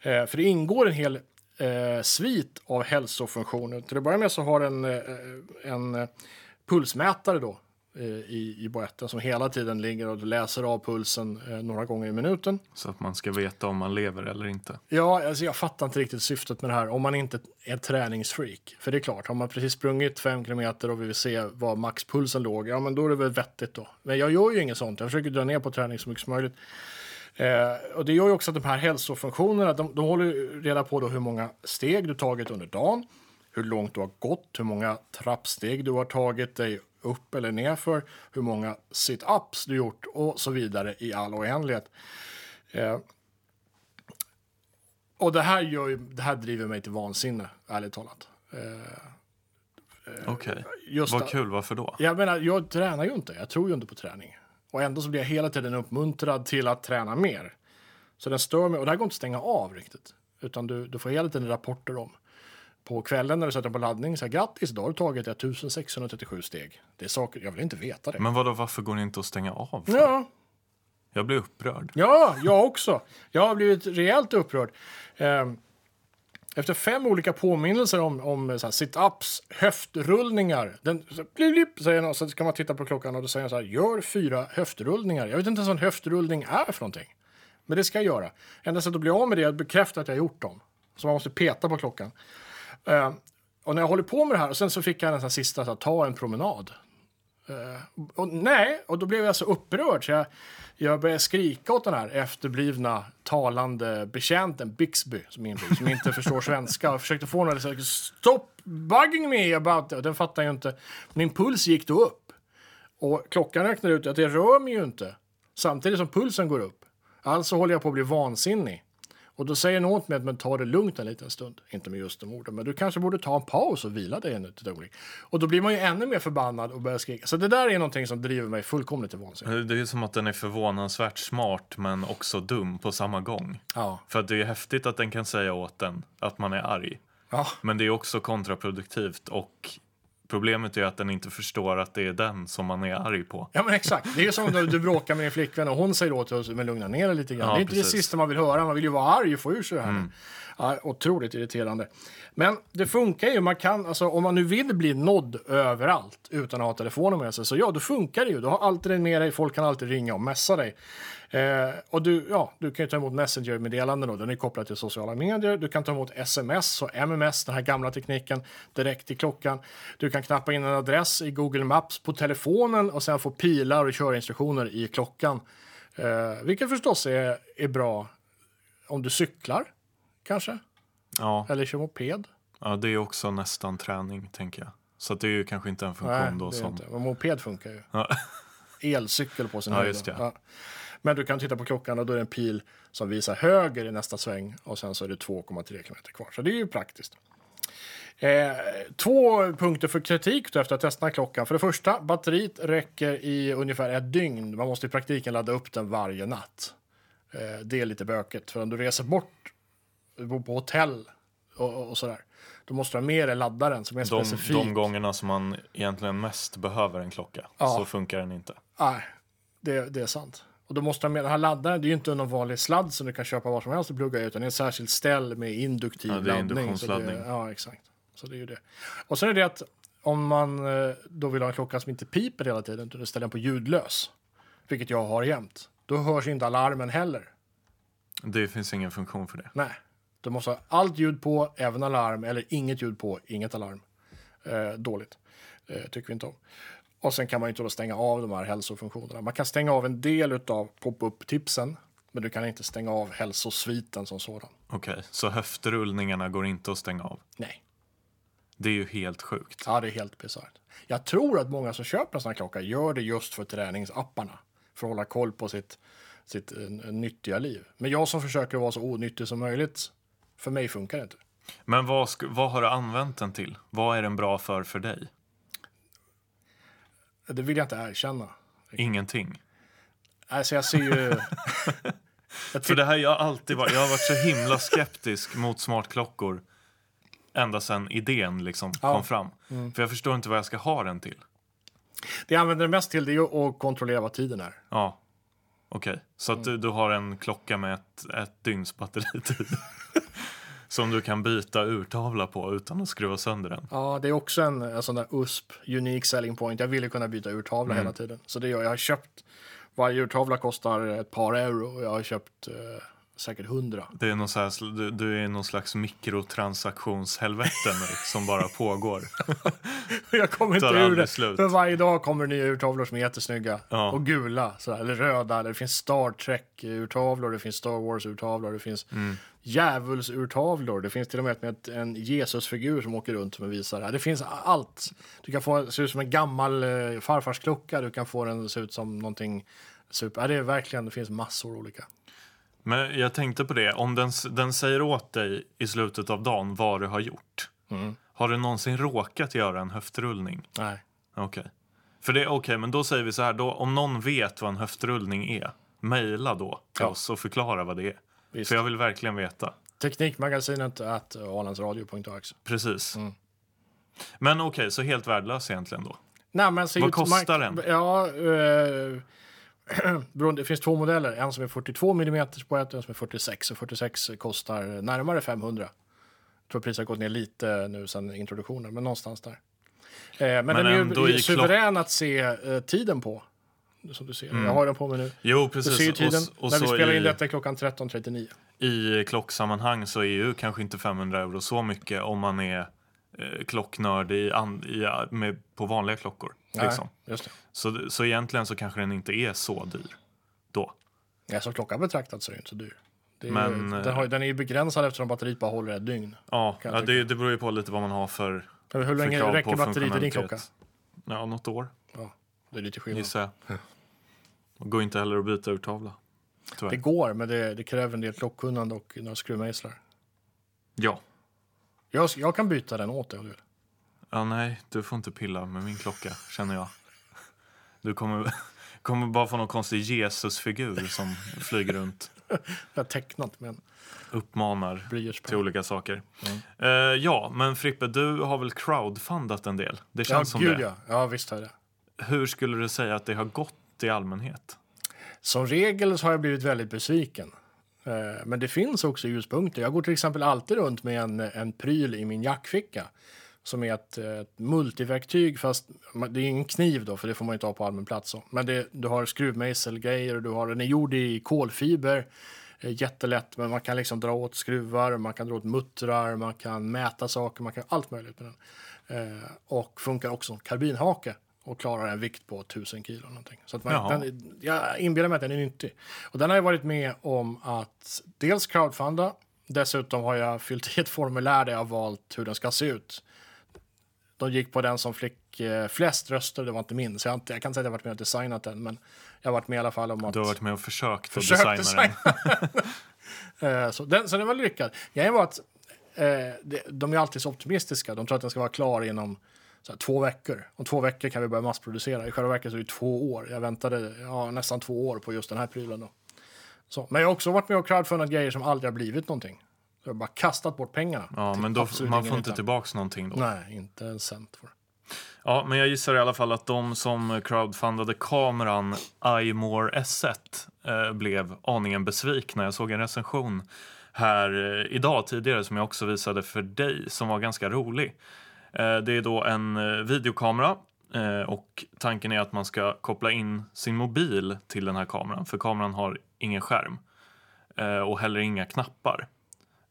S1: Eh, för det ingår en hel eh, svit av hälsofunktioner. Till att börja med så har den eh, en eh, pulsmätare då eh, i, i boetten som hela tiden ligger och läser av pulsen eh, några gånger i minuten.
S2: Så att man ska veta om man lever eller inte.
S1: Ja, alltså jag fattar inte riktigt syftet med det här om man inte är träningsfreak. För det är klart, har man precis sprungit fem kilometer och vill se var maxpulsen låg, ja men då är det väl vettigt då. Men jag gör ju inget sånt, jag försöker dra ner på träning så mycket som möjligt. Eh, och det gör ju också att de här hälsofunktionerna, de, de håller reda på då hur många steg du tagit under dagen, hur långt du har gått, hur många trappsteg du har tagit dig upp eller ner för, hur många sit-ups du gjort och så vidare i all oändlighet. Eh, och det här, gör ju, det här driver mig till vansinne, ärligt talat.
S2: Okej,
S1: Just
S2: vad kul. Varför då?
S1: Jag menar, jag tränar ju inte. Jag tror ju inte på träning. Och ändå så blir jag hela tiden uppmuntrad till att träna mer. Så den stör mig. Och det här går inte att stänga av riktigt. Utan du, du får hela tiden rapporter om. På kvällen när du sätter på laddning, så här, grattis, då har du tagit 1637 steg. Det är saker, jag vill inte veta det.
S2: Men vadå, varför går det inte att stänga av? för?
S1: Ja,
S2: Jag blir upprörd.
S1: Ja, jag också. Jag har blivit rejält upprörd. Ehm, efter fem olika påminnelser om, om eh, så här sit-ups, höftrullningar. Den, så, blip, blip, säger någon så ska man titta på klockan och då säger den så här, gör fyra höftrullningar. Jag vet inte ens vad en höftrullning är för någonting. Men det ska jag göra. Enda sättet att bli av med det är att bekräfta att jag har gjort dem. Så man måste peta på klockan. Uh, och när jag håller på med det här, och sen så fick jag den sista, så här, ta en promenad. Eh, och nej, och då blev jag så upprörd så jag, jag började skrika åt den här efterblivna talande betjänten Bixby som, inte, som inte förstår svenska och försökte få henne att Stop bugging me about it. Och den fattar ju inte. Min puls gick då upp. Och klockan räknar ut att det rör mig ju inte. Samtidigt som pulsen går upp. Alltså håller jag på att bli vansinnig. Och då säger något med att men ta det lugnt en liten stund. Inte med just de orden, men du kanske borde ta en paus och vila dig ett ögonblick. Och då blir man ju ännu mer förbannad och börjar skrika. Så det där är någonting som driver mig fullkomligt till vansinne.
S2: Det är ju som att den är förvånansvärt smart men också dum på samma gång.
S1: Ja.
S2: För att det är häftigt att den kan säga åt den att man är arg.
S1: Ja.
S2: Men det är också kontraproduktivt och problemet är att den inte förstår att det är den som man är arg på.
S1: Ja men exakt. Det är som när du bråkar med din flickvän och hon säger åt dig att lugna ner dig lite grann.
S2: Ja,
S1: det är inte
S2: precis.
S1: det sista man vill höra. Man vill ju vara arg och få ur sig det här. Ja, otroligt irriterande. Men det funkar ju. Man kan, alltså, om man nu vill bli nådd överallt utan att ha telefonen med sig, så ja, då funkar det ju. Du har alltid den med dig. Folk kan alltid ringa och messa dig. Eh, och du, ja, du kan ju ta emot Messenger-meddelanden då. Den är kopplad till sociala medier. Du kan ta emot sms och MMS, den här gamla tekniken, direkt i klockan. Du kan knappa in en adress i Google Maps på telefonen och sen få pilar och körinstruktioner i klockan. Eh, vilket förstås är, är bra om du cyklar, kanske.
S2: Ja,
S1: Eller kör moped.
S2: ja, det är också nästan träning tänker jag. Så det är ju kanske inte en funktion
S1: Nej,
S2: då som...
S1: inte. Men moped funkar ju.
S2: Ja.
S1: Elcykel på sin
S2: Ja,
S1: höjd
S2: det.
S1: Men du kan titta på klockan och då är det en pil som visar höger i nästa sväng och sen så är det 2,3 km kvar. Så det är ju praktiskt. Eh, två punkter för kritik då efter att testa klockan. För det första, batteriet räcker i ungefär ett dygn. Man måste i praktiken ladda upp den varje natt. Eh, det är lite bökigt. För om du reser bort, bor på hotell och, och, sådär, då måste du ha med dig laddaren som är
S2: De,
S1: specifik.
S2: de gångerna som man egentligen mest behöver en klocka
S1: Ja.
S2: så funkar den inte.
S1: Nej, det, det är sant. Och då måste man med den här laddaren, det är ju inte någon vanlig sladd som du kan köpa var som helst och plugga i, utan det är ett särskilt ställ med induktiv
S2: Ja, det är
S1: laddning.
S2: Induktionsladdning.
S1: ja, exakt. Så det är ju det. Och sen är det att om man eh, då vill ha en klocka som inte piper hela tiden, utan ställer den på ljudlös, vilket jag har jämt, då hörs inte alarmen heller.
S2: Det finns ingen funktion för det.
S1: Nej, du måste ha allt ljud på, även alarm, eller inget ljud på, inget alarm. Eh, dåligt. Eh, tycker vi inte om. Och sen kan man ju inte stänga av de här hälsofunktionerna. Man kan stänga av en del av pop-up-tipsen, men du kan inte stänga av hälsosviten som sådan.
S2: Okej, så höftrullningarna går inte att stänga av?
S1: Nej.
S2: Det är ju helt sjukt.
S1: Ja, det är helt bisarrt. Jag tror att många som köper en sån här klocka gör det just för träningsapparna. För att hålla koll på sitt, sitt uh, nyttiga liv. Men jag som försöker vara så onyttig som möjligt, för mig funkar det inte.
S2: Men vad, vad har du använt den till? Vad är den bra för för dig?
S1: Det vill jag inte erkänna.
S2: Ingenting.
S1: Alltså jag ser ju... jag
S2: För det här, jag har alltid varit, jag har varit så himla skeptisk mot smartklockor ända sedan idén liksom
S1: Ja.
S2: kom fram. För jag förstår inte vad jag ska ha den till.
S1: Det jag använder det mest till det är att kontrollera vad tiden är.
S2: Ja, okej. Så att du, du har en klocka med ett, ett dygns batteritid. som du kan byta urtavla på utan att skruva sönder den.
S1: Ja, det är också en, en sån där USP, unique selling point. Jag ville kunna byta urtavla
S2: Mm.
S1: hela tiden. Så det gör jag. Har köpt, varje urtavla kostar ett par euro. Jag har köpt eh, säkert hundra.
S2: Det är någon så här, du, du är någon slags mikrotransaktionshelvete nu som bara pågår.
S1: Jag kommer inte ur det.
S2: slut.
S1: För varje dag kommer nya urtavlor som är jättesnygga.
S2: Ja.
S1: Och gula, sådär, eller röda. Det finns Star Trek-urtavlor, det finns Star Wars-urtavlor, det finns
S2: Mm.
S1: djävulsurtavlor. Det finns till och med ett, en Jesusfigur som åker runt som visar det här. Det finns allt. Du kan få se ut som en gammal eh, farfars klocka, du kan få den se ut som någonting super. Ja, det är verkligen, det finns massor olika.
S2: Men jag tänkte på det, om den, den säger åt dig i slutet av dagen vad du har gjort. Har du någonsin råkat göra en höftrullning?
S1: Nej.
S2: Okej. För det, okej, men då säger vi så här, då, om någon vet vad en höftrullning är, mejla då till
S1: Ja.
S2: oss och förklara vad det är.
S1: Visst.
S2: För jag vill verkligen veta.
S1: Teknikmagasinet at alandsradio.ax.
S2: Precis.
S1: Mm.
S2: Men okej, så helt värdelös egentligen då?
S1: Nej, men
S2: Vad kostar den?
S1: Ja, beroende- det finns två modeller. En som är 42 mm på ett och en som är 46. Och 46 kostar närmare 500. Jag tror priset har gått ner lite nu sedan introduktionen, men någonstans där. Eh, men, den är ju suverän att se eh, tiden på. Som du ser. Jag har den på mig nu.
S2: Jo,
S1: Du
S2: Mm. precis.
S1: ser ju tiden.
S2: Och, och
S1: När vi spelar in
S2: i,
S1: detta är klockan 13.39.
S2: i klocksammanhang så är ju kanske inte 500 euro så mycket om man är eh, klocknörd i, an, i, med, på vanliga klockor. Liksom.
S1: Nej, just det.
S2: Så, så egentligen så kanske den inte är så dyr då.
S1: Ja, som klocka betraktat så är det inte så dyr. Det är,
S2: Men, eh,
S1: den, har, den är ju begränsad eftersom batteriet bara håller ett dygn.
S2: Ja, ja det, det beror ju på lite vad man har för,
S1: Hur
S2: för
S1: länge räcker batteriet i din klocka?
S2: Ja, något år
S1: Ja, det är lite skillnad.
S2: gissar jag. Och går inte heller att byta urtavla.
S1: Det
S2: Tyvärr.
S1: går, men det, det kräver en del klockkunnande och några skruvmejslar.
S2: Ja.
S1: Jag, jag kan byta den åt dig om du vill.
S2: Ja, nej, du får inte pilla med min klocka, känner jag. Du kommer, kommer bara få någon konstig Jesusfigur som flyger runt.
S1: Jag har tecknat med en
S2: uppmanar till olika saker.
S1: Mm.
S2: Eh, ja, men Frippe, du har väl crowdfundat en del? Det
S1: Ja,
S2: känns som
S1: gud
S2: det.
S1: ja. Ja, visst har jag det.
S2: Hur skulle du säga att det har gått i allmänhet?
S1: Som regel så har jag blivit väldigt besviken. Eh, Men det finns också ljuspunkter. Jag går till exempel alltid runt med en, en pryl i min jackficka. Som är ett, ett multiverktyg, fast det är ingen kniv då, för det får man inte ha på allmän plats. Så. Men det, du har skruvmejselgrejer, du har, den är gjord i kolfiber. Eh, Jättelätt, men man kan liksom dra åt skruvar, man kan dra åt muttrar, man kan mäta saker, man kan allt möjligt med den. Eh, och funkar också som karbinhake och klarar en vikt på 1000 kilo. Någonting. Så att man,
S2: Jaha.
S1: den, jag inbillar mig att den är nyttig. Och den har jag varit med om att dels crowdfunda, dessutom har jag fyllt i ett formulär där jag har valt hur den ska se ut. De gick på den som fick eh, flest röster, det var inte min. Så jag, inte, jag kan inte säga att jag varit med och designat den, men jag har varit med i alla fall om att...
S2: Du har varit med och försökt,
S1: Försökt
S2: att designa den.
S1: Eh, så, den, så den var lyckad. Grejen var att eh, de är alltid så optimistiska. De tror att den ska vara klar inom här, två veckor. Om två veckor kan vi börja massproducera. I själva verket så är det två år. Jag väntade ja, nästan två år på just den här prylen. Då. Så, men jag har också varit med och crowdfundat grejer som aldrig har blivit någonting. Jag har bara kastat bort pengarna.
S2: Ja, men då, man får inte
S1: nytta.
S2: tillbaks någonting då.
S1: Nej, inte en cent för.
S2: Ja, men jag gissar i alla fall att de som crowdfundade kameran iMore S1 eh, blev aningen besvikna. Jag såg en recension här eh, idag tidigare som jag också visade för dig som var ganska rolig. Eh, det är då en eh, videokamera eh, och tanken är att man ska koppla in sin mobil till den här kameran för kameran har ingen skärm eh, och heller inga knappar.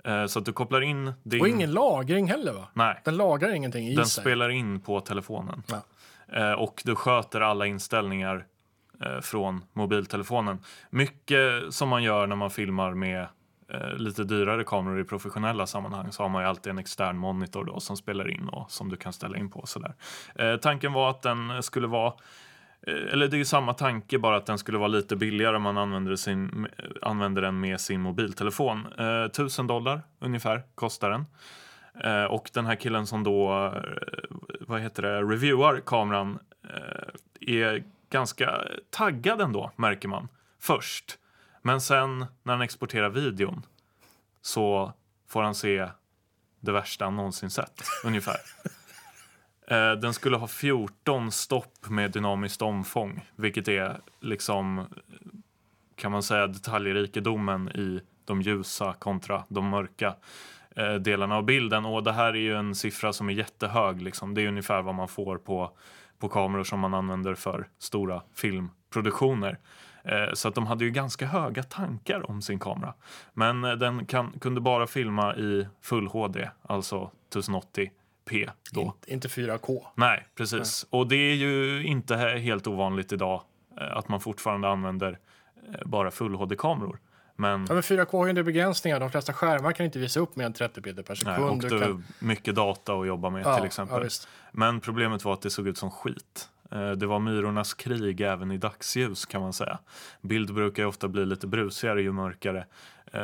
S2: Eh, så att du kopplar in din...
S1: Och ingen lagring heller va?
S2: Nej,
S1: Den lagrar ingenting i
S2: den
S1: sig.
S2: spelar in på telefonen.
S1: Ja.
S2: Eh, och du sköter alla inställningar eh, från mobiltelefonen. Mycket som man gör när man filmar med lite dyrare kameror i professionella sammanhang så har man ju alltid en extern monitor då som spelar in och som du kan ställa in på. Sådär. Tanken var att den skulle vara Eh, eller det är ju samma tanke, bara att den skulle vara lite billigare om man använder, sin, eh, använder den med sin mobiltelefon. Eh, 1000 dollar ungefär kostar den. Eh, och den här killen som då, eh, vad heter det, reviewar kameran eh, är ganska taggad ändå, märker man. Först. Men sen när han exporterar videon så får han se det värsta han någonsin sett, ungefär. Eh, den skulle ha 14 stopp med dynamiskt omfång, vilket är liksom, kan man säga, detaljrikedomen i de ljusa kontra de mörka eh, delarna av bilden. Och det här är ju en siffra som är jättehög. Liksom. Det är ungefär vad man får på, på kameror som man använder för stora filmproduktioner. Eh, så att de hade ju ganska höga tankar om sin kamera. Men den kan, kunde bara filma i full HD, alltså 1080 1080p då.
S1: Inte, inte 4K.
S2: Nej, precis. Och det är ju inte he- helt ovanligt idag eh, att man fortfarande använder eh, bara full HD-kameror. Men,
S1: Ja, men 4K har ju en begränsningar. De flesta skärmar kan inte visa upp mer än 30 bilder per
S2: nej,
S1: sekund.
S2: och
S1: Du kan...
S2: mycket data att jobba med
S1: ja,
S2: till exempel.
S1: Ja.
S2: Men problemet var att det såg ut som skit. Eh, Det var myrornas krig även i dagsljus kan man säga. Bild brukar ju ofta bli lite brusigare ju mörkare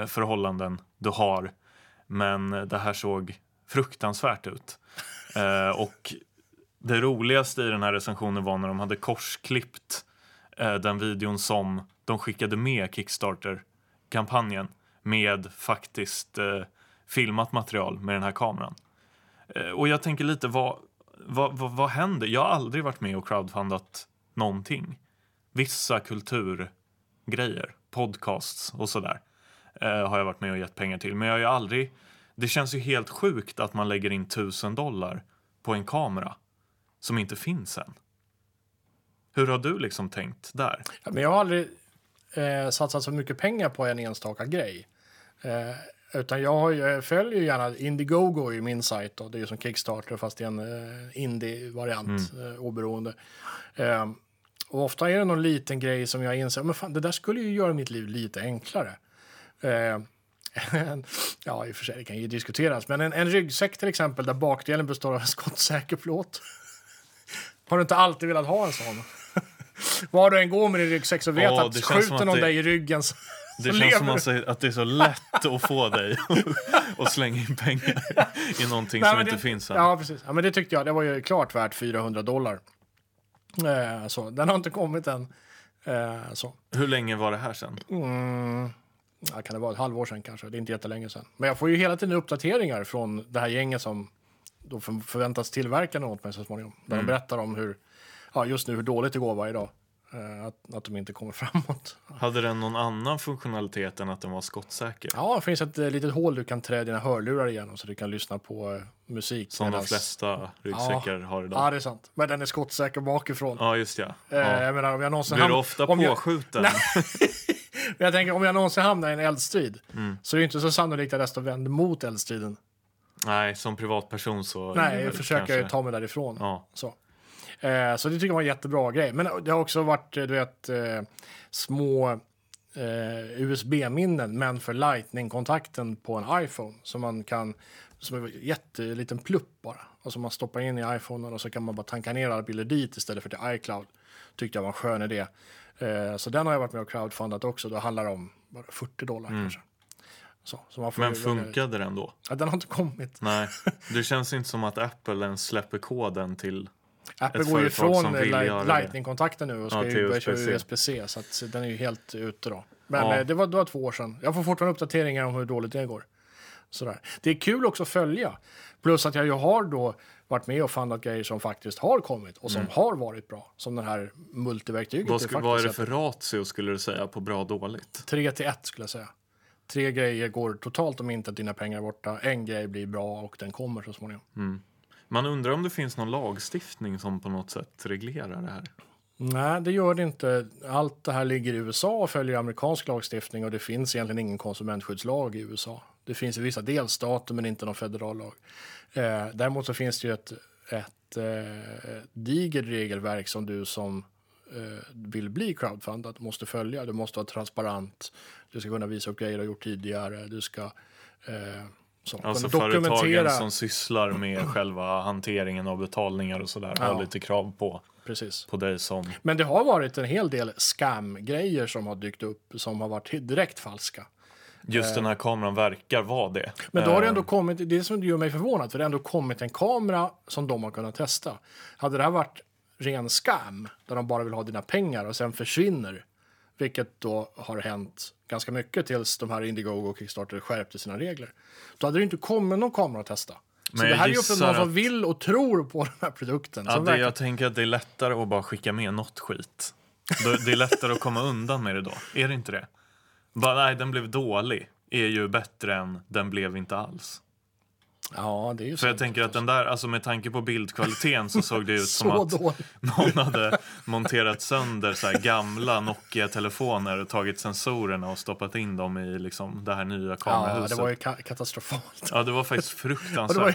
S2: förhållanden du har. Men det här såg fruktansvärt ut. Eh, Och det roligaste i den här recensionen var när de hade korsklippt eh, den videon som de skickade med Kickstarter-kampanjen med faktiskt eh, filmat material med den här kameran. Eh, och jag tänker lite, vad, vad, vad, vad händer? Jag har aldrig varit med och crowdfundat någonting. Vissa kulturgrejer, podcasts och sådär eh, har jag varit med och gett pengar till. Men jag har ju aldrig... Det känns ju helt sjukt att man lägger in tusen dollar på en kamera som inte finns än. Hur har du liksom tänkt där?
S1: Ja, men jag har aldrig eh, satsat så mycket pengar på en enstaka grej. Eh, utan jag, har, jag följer gärna Indiegogo i min sajt. Då. Det är ju som Kickstarter fast är en eh, indie-variant, eh, oberoende. Eh, och ofta är det någon liten grej som jag inser, men fan, det där skulle ju göra mitt liv lite enklare. En- ja, i och för sig, det kan ju diskuteras. Men en, en ryggsäck till exempel, där bakdelen består av en skottsäker plåt. Har du inte alltid velat ha en sån? Var du än går med din ryggsäck så vet
S2: Ja,
S1: att
S2: det
S1: skjuter någon
S2: det-
S1: dig i ryggen så,
S2: Det känns som att, säga att det är så lätt att få dig att slänga in pengar i någonting
S1: Nej,
S2: som
S1: men
S2: inte
S1: det,
S2: finns än.
S1: Ja, precis. Ja, men det tyckte jag. Det var ju klart värt 400 dollar. Eh, så, den har inte kommit än. Eh, så.
S2: Hur länge var det här sen?
S1: Mm, ja, kan det vara ett halvår sedan kanske? Det är inte jättelänge sedan. Men jag får ju hela tiden uppdateringar från det här gänget som då för, förväntas tillverka något mig så småningom. Där
S2: Mm.
S1: de berättar om hur, ja, just nu hur dåligt det går varje dag. Eh, att, att de inte kommer framåt.
S2: Hade den någon annan funktionalitet än att den var skottsäker?
S1: Ja, det finns ett eh, litet hål du kan trä dina hörlurar igenom så du kan lyssna på eh, musik.
S2: Som de
S1: medans-
S2: flesta ryggsäckar har
S1: Ja,
S2: idag.
S1: det är sant. Men den är skottsäker bakifrån.
S2: Ja, just ja. Ja.
S1: Jag menar, om jag någonsin
S2: Blir du ofta
S1: om jag,
S2: påskjuten?
S1: Men jag tänker, om jag någonsin hamnar i en eldstrid
S2: Mm.
S1: så är det inte så sannolikt att jag står vänd mot eldstriden.
S2: Nej, som privatperson så...
S1: Nej, jag försöker
S2: kanske-
S1: ta mig därifrån.
S2: Ja.
S1: Så. Eh, så det tycker jag var en jättebra grej. Men det har också varit, eh, du vet, eh, små eh, USB-minnen, men för Lightning-kontakten på en iPhone. Som man kan, som är en jätteliten plupp bara. Och som man stoppar in i iPhonen och så kan man bara tanka ner alla bilder dit istället för till iCloud. Tyckte jag var en skön idé. Eh, så den har jag varit med och crowdfundat också. Då handlar det om bara 40 dollar kanske. Så, så man får
S2: Men funkade den då?
S1: Ja, den har inte kommit.
S2: Nej, det känns inte som att Apple ens släpper koden till...
S1: Apple
S2: ett
S1: går ju
S2: företag
S1: från
S2: som vill
S1: Light-
S2: göra det.
S1: Lightning-kontakten nu och ska
S2: Ja,
S1: börja köra
S2: USB-C.
S1: Så att den är ju helt ute då. Men
S2: Ja.
S1: eh, det, var, det var två år sedan. Jag får fortfarande uppdateringar om hur dåligt det går. Sådär. Det är kul också att följa. Plus att jag ju har då varit med och fundat grejer som faktiskt har kommit och som har varit bra. Som den här multiverktyget.
S2: Mm. Vad, sku, vad är det för ratio skulle du säga på bra och dåligt?
S1: 3 till 1 skulle jag säga. tre grejer går totalt om inte att dina pengar är borta. En grej blir bra och den kommer så småningom.
S2: Man undrar om det finns någon lagstiftning som på något sätt reglerar det här.
S1: Nej, det gör det inte. Allt det här ligger i USA och följer amerikansk lagstiftning och det finns egentligen ingen konsumentskyddslag i USA. Det finns i vissa delstater men inte någon federal lag. Eh, däremot så finns det ju ett, ett eh, digert regelverk som du som eh, vill bli crowdfundad måste följa. Du måste vara transparent. Du ska kunna visa upp grejer du har gjort tidigare. Du ska eh, så,
S2: Alltså företagen som sysslar med själva hanteringen av betalningar och sådär
S1: Ja.
S2: har lite krav på,
S1: Precis.
S2: på dig som...
S1: Men det har varit en hel del scam-grejer som har dykt upp som har varit direkt falska.
S2: Just den här kameran verkar vara det.
S1: Men då har det
S2: Eh,
S1: ändå kommit, det som gör mig förvånad, för det har ändå kommit en kamera som de har kunnat testa. Hade det här varit ren scam, där de bara vill ha dina pengar och sen försvinner, vilket då har hänt ganska mycket tills de här Indiegogo och Kickstarter skärpte sina regler, då hade det inte kommit någon kamera att testa. Så
S2: Men
S1: det
S2: jag
S1: här är ju för någon som
S2: att-
S1: vill och tror på den här produkten.
S2: Ja, det, jag tänker att det är lättare att bara skicka med något skit. Det är lättare att komma undan med det då. Är det inte det? Bara, nej, den blev dålig är ju bättre än den blev inte alls.
S1: Ja, det är ju
S2: För jag tänker att den där, alltså med tanke på bildkvaliteten så såg det ut som att
S1: dåligt.
S2: någon hade monterat sönder så gamla Nokia-telefoner och tagit sensorerna och stoppat in dem i liksom det här nya
S1: Ja,
S2: kamerahuset.
S1: det var ju ka- katastrofalt.
S2: Ja, det var faktiskt
S1: Och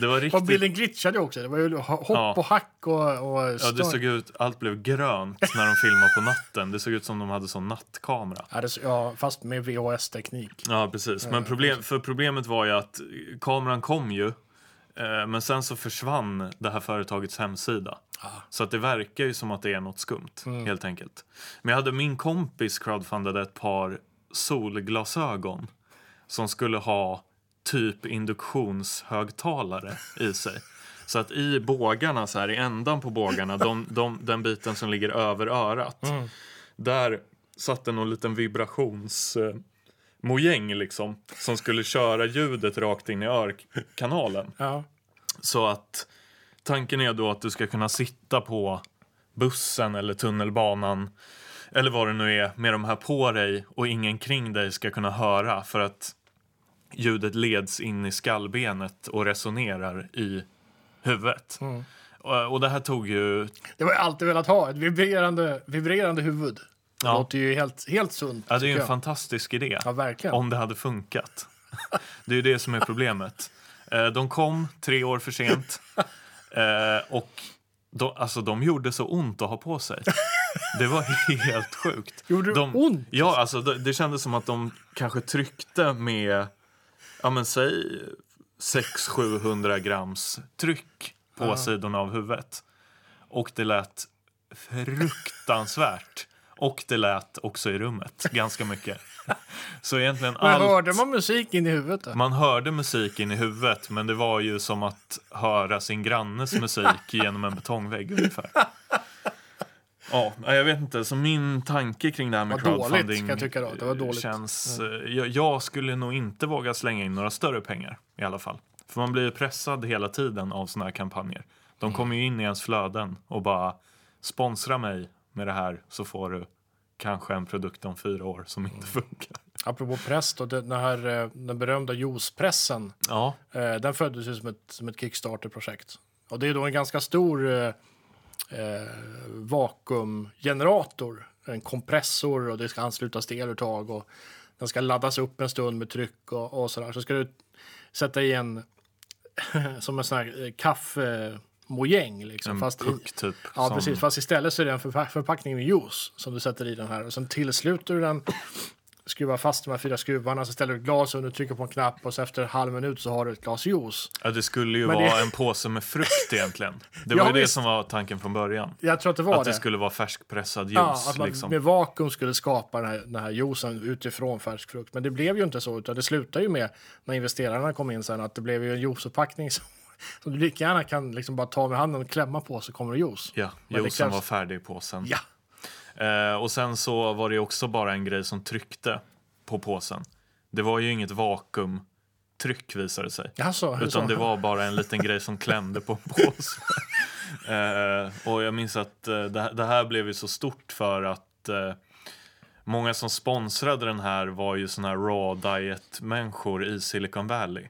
S1: det var,
S2: var
S1: och
S2: riktigt...
S1: bilden glitchade också. Det var ju hopp
S2: Ja.
S1: och hack och, och
S2: Ja, det såg ut, allt blev grönt när de filmade på natten. Det såg ut som de hade sån nattkamera.
S1: Ja, det, ja, fast med VHS-teknik.
S2: Ja, precis. Men problem, för problemet var ju att kameran kom ju, eh, men sen så försvann det här företagets hemsida. Så att det verkar ju som att det är något skumt, helt enkelt. Men jag hade min kompis crowdfundade ett par solglasögon som skulle ha typ induktionshögtalare i sig. Så att i bågarna, så här, i ändan på bågarna, de, de, den biten som ligger över örat, där satt det någon liten vibrations... Eh, mojäng liksom, som skulle köra ljudet rakt in i örkanalen.
S1: Ja.
S2: Så att tanken är då att du ska kunna sitta på bussen eller tunnelbanan eller vad det nu är med de här på dig och ingen kring dig ska kunna höra för att ljudet leds in i skallbenet och resonerar i huvudet. Och, och det här tog ju...
S1: Det var jag alltid velat ha. Ett vibrerande, vibrerande huvud. Det
S2: Ja.
S1: låter ju helt, helt sunt.
S2: Ja, det är ju en
S1: jag.
S2: fantastisk idé.
S1: Ja, verkligen.
S2: Om det hade funkat. Det är ju det som är problemet. Eh, De kom tre år för sent. Eh, Och de, alltså, de gjorde så ont att ha på sig. Det var helt sjukt.
S1: Gjorde det
S2: de,
S1: ont?
S2: Ja, alltså, det, det kändes som att de kanske tryckte med, ja men säg 600-700 grams tryck på sidorna av huvudet. Och det lät fruktansvärt. Och det lät också i rummet ganska mycket. Så egentligen
S1: Men
S2: allt...
S1: hörde man musik in i huvudet då?
S2: Man hörde musiken i huvudet, men det var ju som att höra sin grannes musik genom en betongvägg ungefär. Ja, jag vet inte. Så min tanke kring det här med
S1: Vad dåligt,
S2: crowdfunding
S1: kan jag tycka då. Det var dåligt.
S2: känns... eh, Jag, jag skulle nog inte våga slänga in några större pengar i alla fall. För man blir ju pressad hela tiden av såna här kampanjer. De
S1: Mm.
S2: kommer ju in i ens flöden och bara sponsra mig med det här så får du kanske en produkt om fyra år som inte funkar.
S1: Apropå press då, den här eh, den berömda juicepressen,
S2: Ja,
S1: eh, den föddes ju som ett, som ett Kickstarter-projekt. Och det är då en ganska stor eh, vakuumgenerator, en kompressor och det ska anslutas till eluttag och den ska laddas upp en stund med tryck och, och sådär. Så ska du sätta i en som en sån här eh, kaffemojäng liksom.
S2: en
S1: fast i-
S2: puck typ.
S1: Ja,
S2: som-
S1: precis. Fast istället så är det en förpa- förpackning med juice som du sätter i den här. Och sen tillsluter du den, skruvar fast de här fyra skruvarna, så ställer du ett glas under, trycker på en knapp och så efter en halv minut så har du ett glas juice.
S2: Ja, det skulle ju
S1: Men
S2: vara
S1: det-
S2: en påse med frukt egentligen. Det
S1: Ja,
S2: var ju det
S1: visst.
S2: som var tanken från början.
S1: Jag tror att det var
S2: Att det
S1: det.
S2: skulle vara färskpressad juice.
S1: Ja, att man
S2: liksom.
S1: med vakuum skulle skapa den här, den här juicen utifrån färsk frukt. Men det blev ju inte så, utan det slutade ju med när investerarna kom in sen att det blev ju en juiceförpackning som, som du lika gärna kan liksom bara ta med handen och klämma på så kommer det juice.
S2: Ja,
S1: Men
S2: juicen
S1: krävs-
S2: var färdig i påsen.
S1: Ja,
S2: Eh, och sen så var det också bara en grej som tryckte på påsen. Det var ju inget vakuumtryck visade det sig.
S1: alltså,
S2: Utan det var bara en liten grej som klämde på en påse. eh, och jag minns att eh, det, det här blev ju så stort för att eh, många som sponsrade den här var ju såna här raw diet-människor i Silicon Valley.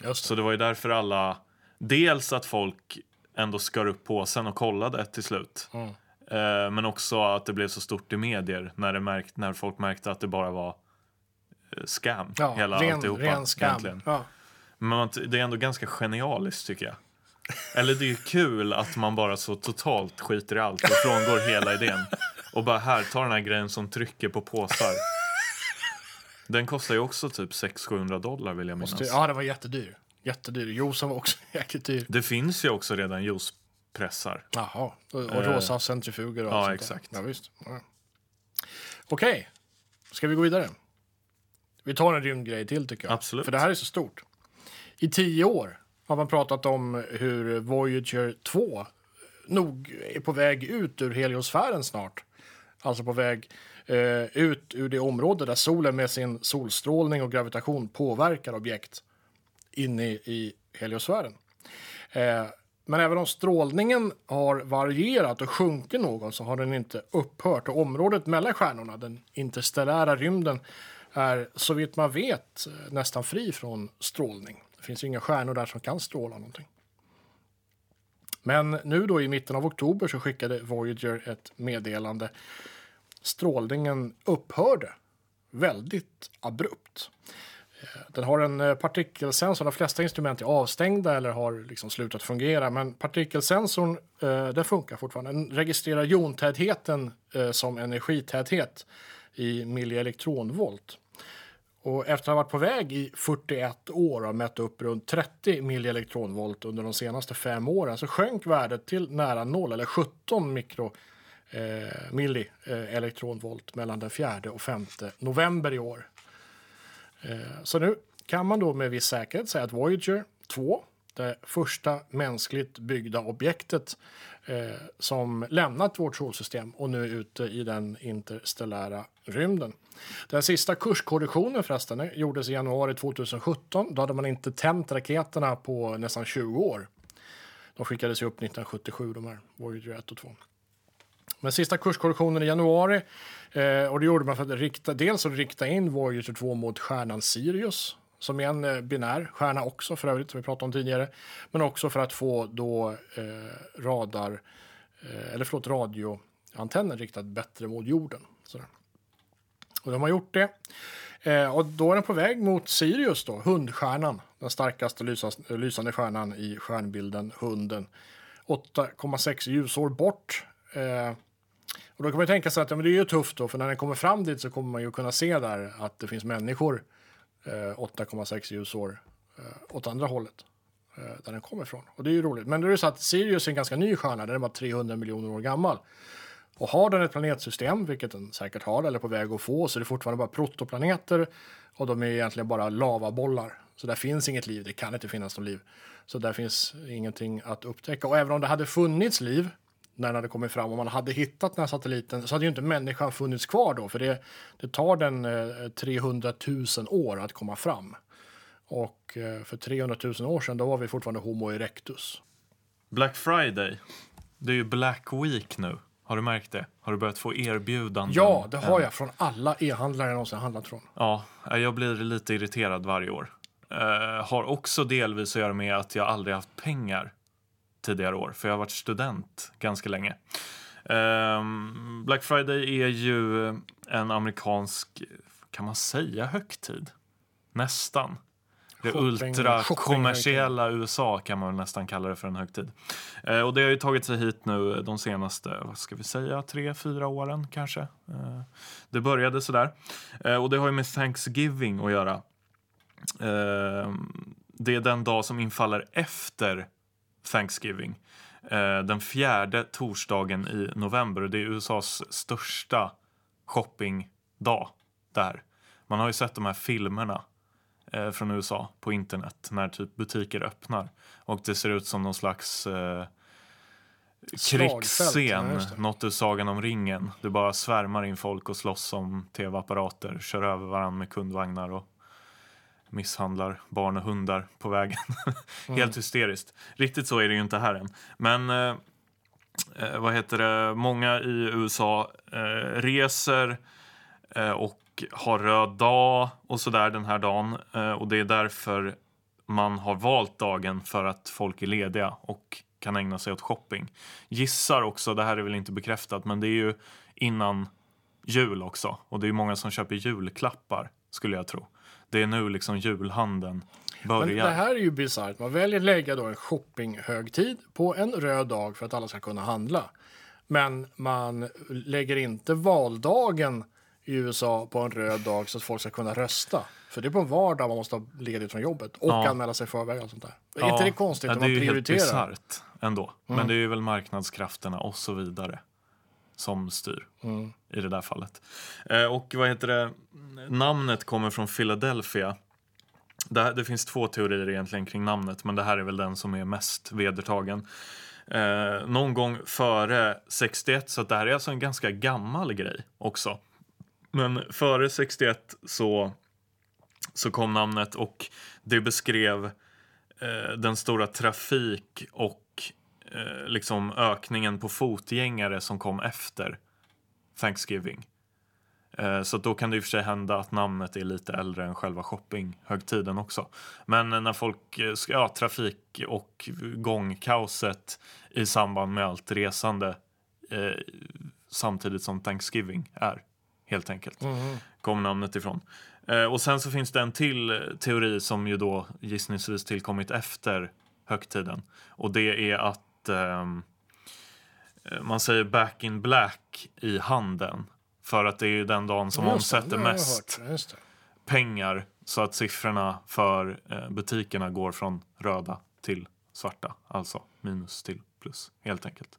S1: Just
S2: Så det var ju därför alla, dels att folk ändå skar upp påsen och kollade till slut.
S1: Mm.
S2: Eh, men också att det blev så stort i medier när, det märkt, när folk märkte att det bara var eh, scam.
S1: Ja,
S2: hela
S1: ren,
S2: alltihopa.
S1: ren
S2: egentligen.
S1: Ja.
S2: Men det är ändå ganska genialiskt tycker jag. Eller det är kul att man bara så totalt skiter i allt och frångår hela idén. Och bara här, ta den här grejen som trycker på påsar. Den kostar ju också typ 600-700 dollar vill jag minnas.
S1: Ja, det var jättedyr. Jättedyr. Juicen var också jäkligt dyr.
S2: Det finns ju också redan juicepressar.
S1: Jaha, och, och
S2: Eh,
S1: rosa centrifuger och
S2: ja,
S1: sånt
S2: exakt.
S1: Där. Ja, visst. Ja. Okej, ska vi gå vidare? Vi tar en rymdgrej till tycker jag.
S2: Absolut.
S1: För det här är så stort. I tio år har man pratat om hur Voyager 2 nog är på väg ut ur heliosfären snart. Alltså på väg eh, ut ur det område där solen med sin solstrålning och gravitation påverkar objekt inne i heliosfären. Eh, men även om strålningen har varierat och sjunkit något så har den inte upphört. Och området mellan stjärnorna, den interstellära rymden, är så vitt man vet nästan fri från strålning. Det finns ju inga stjärnor där som kan stråla någonting. Men nu då i mitten av oktober så skickade Voyager ett meddelande. Strålningen upphörde väldigt abrupt. Den har en eh, partikelsensor. De flesta instrument är avstängda eller har liksom slutat fungera. Men partikelsensorn eh, den funkar fortfarande. Den registrerar jontätheten eh, som energitäthet i millielektronvolt. Och efter att ha varit på väg i 41 år och mätt upp runt 30 millielektronvolt under de senaste fem åren så sjönk värdet till nära noll, eller 17 mikro eh, millielektronvolt eh, mellan den 4 och 5 november i år. Eh, så nu kan man då med viss säkerhet säga att Voyager 2, det första mänskligt byggda objektet eh, som lämnat vårt solsystem och nu är ute i den interstellära rymden. Den sista kurskorrektionen förresten gjordes i januari 2017. Då hade man inte tänt raketerna på nästan 20 år. De skickades ju upp 1977, de här Voyager 1 och 2. Men sista kurskorrektionen i januari eh, och det gjorde man för att rikta, dels att rikta in Voyager 2 mot stjärnan Sirius som är en eh, binär stjärna också för övrigt som vi pratade om tidigare. Men också för att få då eh, radar eh, eller förlåt radioantennen riktad bättre mot jorden. Sådär. Och de har gjort det. Eh, och då är den på väg mot Sirius då, hundstjärnan. Den starkaste lysas, lysande stjärnan i stjärnbilden Hunden. 8,6 ljusår bort. Eh, och då kan man ju tänka sig att ja, men det är ju tufft då, för när den kommer fram dit så kommer man ju kunna se där att det finns människor eh, 8,6 ljusår eh, åt andra hållet. Eh, där den kommer ifrån. Och det är ju roligt. Men det är ju så att Sirius är en ganska ny stjärna, den är bara 300 miljoner år gammal. Och har den ett planetsystem, vilket den säkert har, eller på väg att få, så är det fortfarande bara protoplaneter. Och de är egentligen bara lavabollar. Så där finns inget liv, det kan inte finnas något liv. Så där finns ingenting att upptäcka. Och även om det hade funnits liv, när den hade kommit fram och man hade hittat den här satelliten så hade ju inte människan funnits kvar då för det, det tar den eh, 300 000 år att komma fram. Och eh, för 300 000 år sedan då var vi fortfarande Homo erectus.
S2: Black Friday, det är ju Black Week nu. Har du märkt det? Har du börjat få erbjudanden?
S1: Ja, det har jag från alla e-handlare jag någonsin handlat från.
S2: Ja, jag blir lite irriterad varje år. Eh, har också delvis att göra med att jag aldrig haft pengar tidigare år, för jag har varit student ganska länge. Ehm, Black Friday är ju en amerikansk, kan man säga högtid? Nästan. Det ultrakommersiella USA kan man väl nästan kalla det för en högtid. Eh, och det har ju tagit sig hit nu de senaste, vad ska vi säga, tre, fyra åren kanske. Eh, det började sådär. Eh, och det har ju med Thanksgiving att göra. Eh, det är den dag som infaller efter Thanksgiving. Eh, den fjärde torsdagen i november. Det är USAs största shoppingdag där. Man har ju sett de här filmerna eh, från USA på internet när typ butiker öppnar. Och det ser ut som någon slags eh,
S1: ja,
S2: krigsscen, något ur Sagan om ringen. Det bara svärmar in folk och slåss om tv-apparater, kör över varandra med kundvagnar och misshandlar barn och hundar på vägen. Helt hysteriskt. Riktigt så är det ju inte här än. Men eh, eh, vad heter det? Många i USA eh, reser eh, och har röd dag och sådär den här dagen. Eh, och det är därför man har valt dagen för att folk är lediga och kan ägna sig åt shopping. Gissar också, det här är väl inte bekräftat, men det är ju innan jul också. Och det är många som köper julklappar, skulle jag tro. Det är nu liksom julhandeln börjar.
S1: Men det här är ju bisarrt. Man väljer att lägga då en shoppinghögtid på en röd dag för att alla ska kunna handla. Men man lägger inte valdagen i USA på en röd dag så att folk ska kunna rösta. För det är på en vardag man måste ha ledigt från jobbet och
S2: Ja.
S1: anmäla sig i förväg och sånt där. Är inte det konstigt
S2: ja, det är
S1: man
S2: ju helt
S1: prioriterar?
S2: bisarrt ändå. Men det är ju väl marknadskrafterna och så vidare som styr
S1: Mm.
S2: i det där fallet. Eh, och vad heter det? Namnet kommer från Philadelphia. Det, här- det finns två teorier egentligen kring namnet, men det här är väl den som är mest vedertagen. Eh, någon gång före 61, så det här är alltså en ganska gammal grej också. Men före 61 så, så kom namnet och det beskrev eh, den stora trafik och eh, liksom ökningen på fotgängare som kom efter Thanksgiving. Eh, Så då kan det i och för sig hända att namnet är lite äldre än själva shoppinghögtiden också. Men när folk, eh, ja, trafik och gångkaoset i samband med allt resande eh, samtidigt som Thanksgiving är, helt enkelt, kom namnet ifrån. Eh, och sen så finns det en till teori som ju då gissningsvis tillkommit efter högtiden. Och det är att ehm, eh, man säger back in black i handeln. För att det är ju den dagen som
S1: Just
S2: omsätter
S1: det
S2: mest
S1: hört.
S2: Pengar så att siffrorna för eh, butikerna går från röda till svarta. Alltså minus till plus, helt enkelt.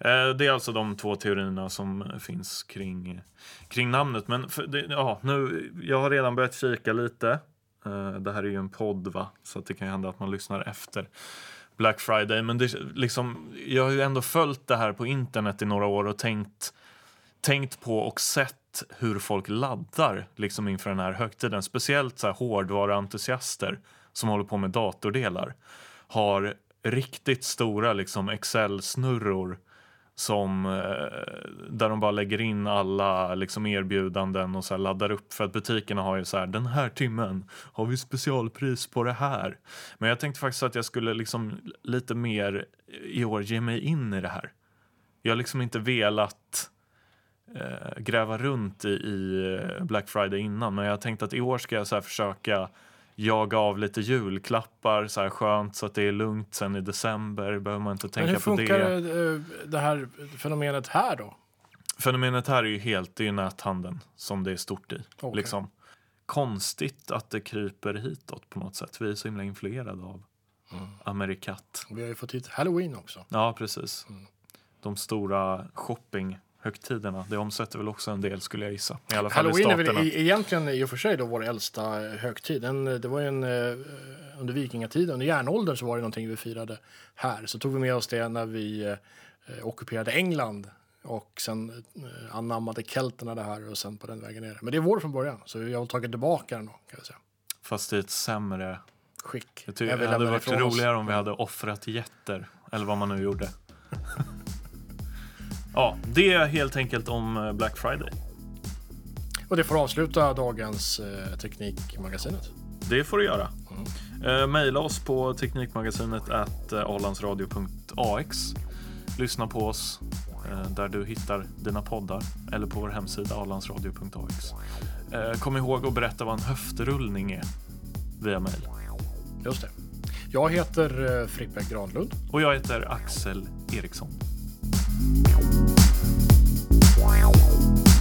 S2: Eh, det är alltså de två teorierna som eh, finns kring, kring namnet. Men det, ja, nu, jag har redan börjat kika lite. Det här är ju en podd, va? så det kan hända att man lyssnar efter Black Friday. Men det, liksom, jag har ju ändå följt det här på internet i några år och tänkt tänkt på och sett hur folk laddar liksom inför den här högtiden. Speciellt så här hårdvaruentusiaster som håller på med datordelar har riktigt stora liksom Excel-snurror som, eh, där de bara lägger in alla liksom erbjudanden och så här laddar upp för att butikerna har ju så här den här timmen har vi specialpris på det här. Men jag tänkte faktiskt att jag skulle liksom lite mer i år ge mig in i det här. Jag har liksom inte velat gräva runt i, i eh, Black Friday innan. Men jag tänkte att i år ska jag så försöka jaga av lite julklappar så här skönt så att det är lugnt sen i december. Behöver man inte tänka
S1: hur
S2: på
S1: funkar
S2: det.
S1: det, eh, det här fenomenet här då?
S2: Fenomenet här är ju helt, det är ju näthandeln som det är stort i.
S1: Okej.
S2: Liksom. Konstigt att det kryper hitåt på något sätt. Vi är så himla influerade av
S1: Mm.
S2: Amerikat.
S1: Vi har ju fått hit Halloween också.
S2: Ja, precis.
S1: Mm.
S2: De stora shoppinghögtiderna, det omsätter väl också en del skulle jag gissa. I alla fall
S1: Halloween
S2: i
S1: är väl e- egentligen i och för sig då vår äldsta eh, högtid. Den, eh, det var en, eh, under vikingatiden, under järnåldern så var det någonting vi firade här. Så tog vi med oss det när vi eh, ockuperade England och sen eh, anammade kelterna det här och sen på den vägen ner. Men det är vår från början, så vi har tagit tillbaka den då, kan jag säga.
S2: Fast i ett sämre
S1: Skick.
S2: Jag tycker
S1: vi
S2: det hade varit
S1: ifrån oss.
S2: roligare om vi hade offrat getter, eller vad man nu gjorde. ja, det är helt enkelt om eh, Black Friday.
S1: Och det får avsluta dagens eh, Teknikmagasinet.
S2: Det får du göra.
S1: Mm.
S2: Eh, maila oss på teknikmagasinet at eh, alandsradio.ax. Lyssna på oss eh, där du hittar dina poddar eller på vår hemsida alandsradio.ax. Eh, kom ihåg att berätta vad en höftrullning är via mail.
S1: Just det. Jag heter eh, Frippe Granlund.
S2: Och jag heter Axel Eriksson.
S3: Wow.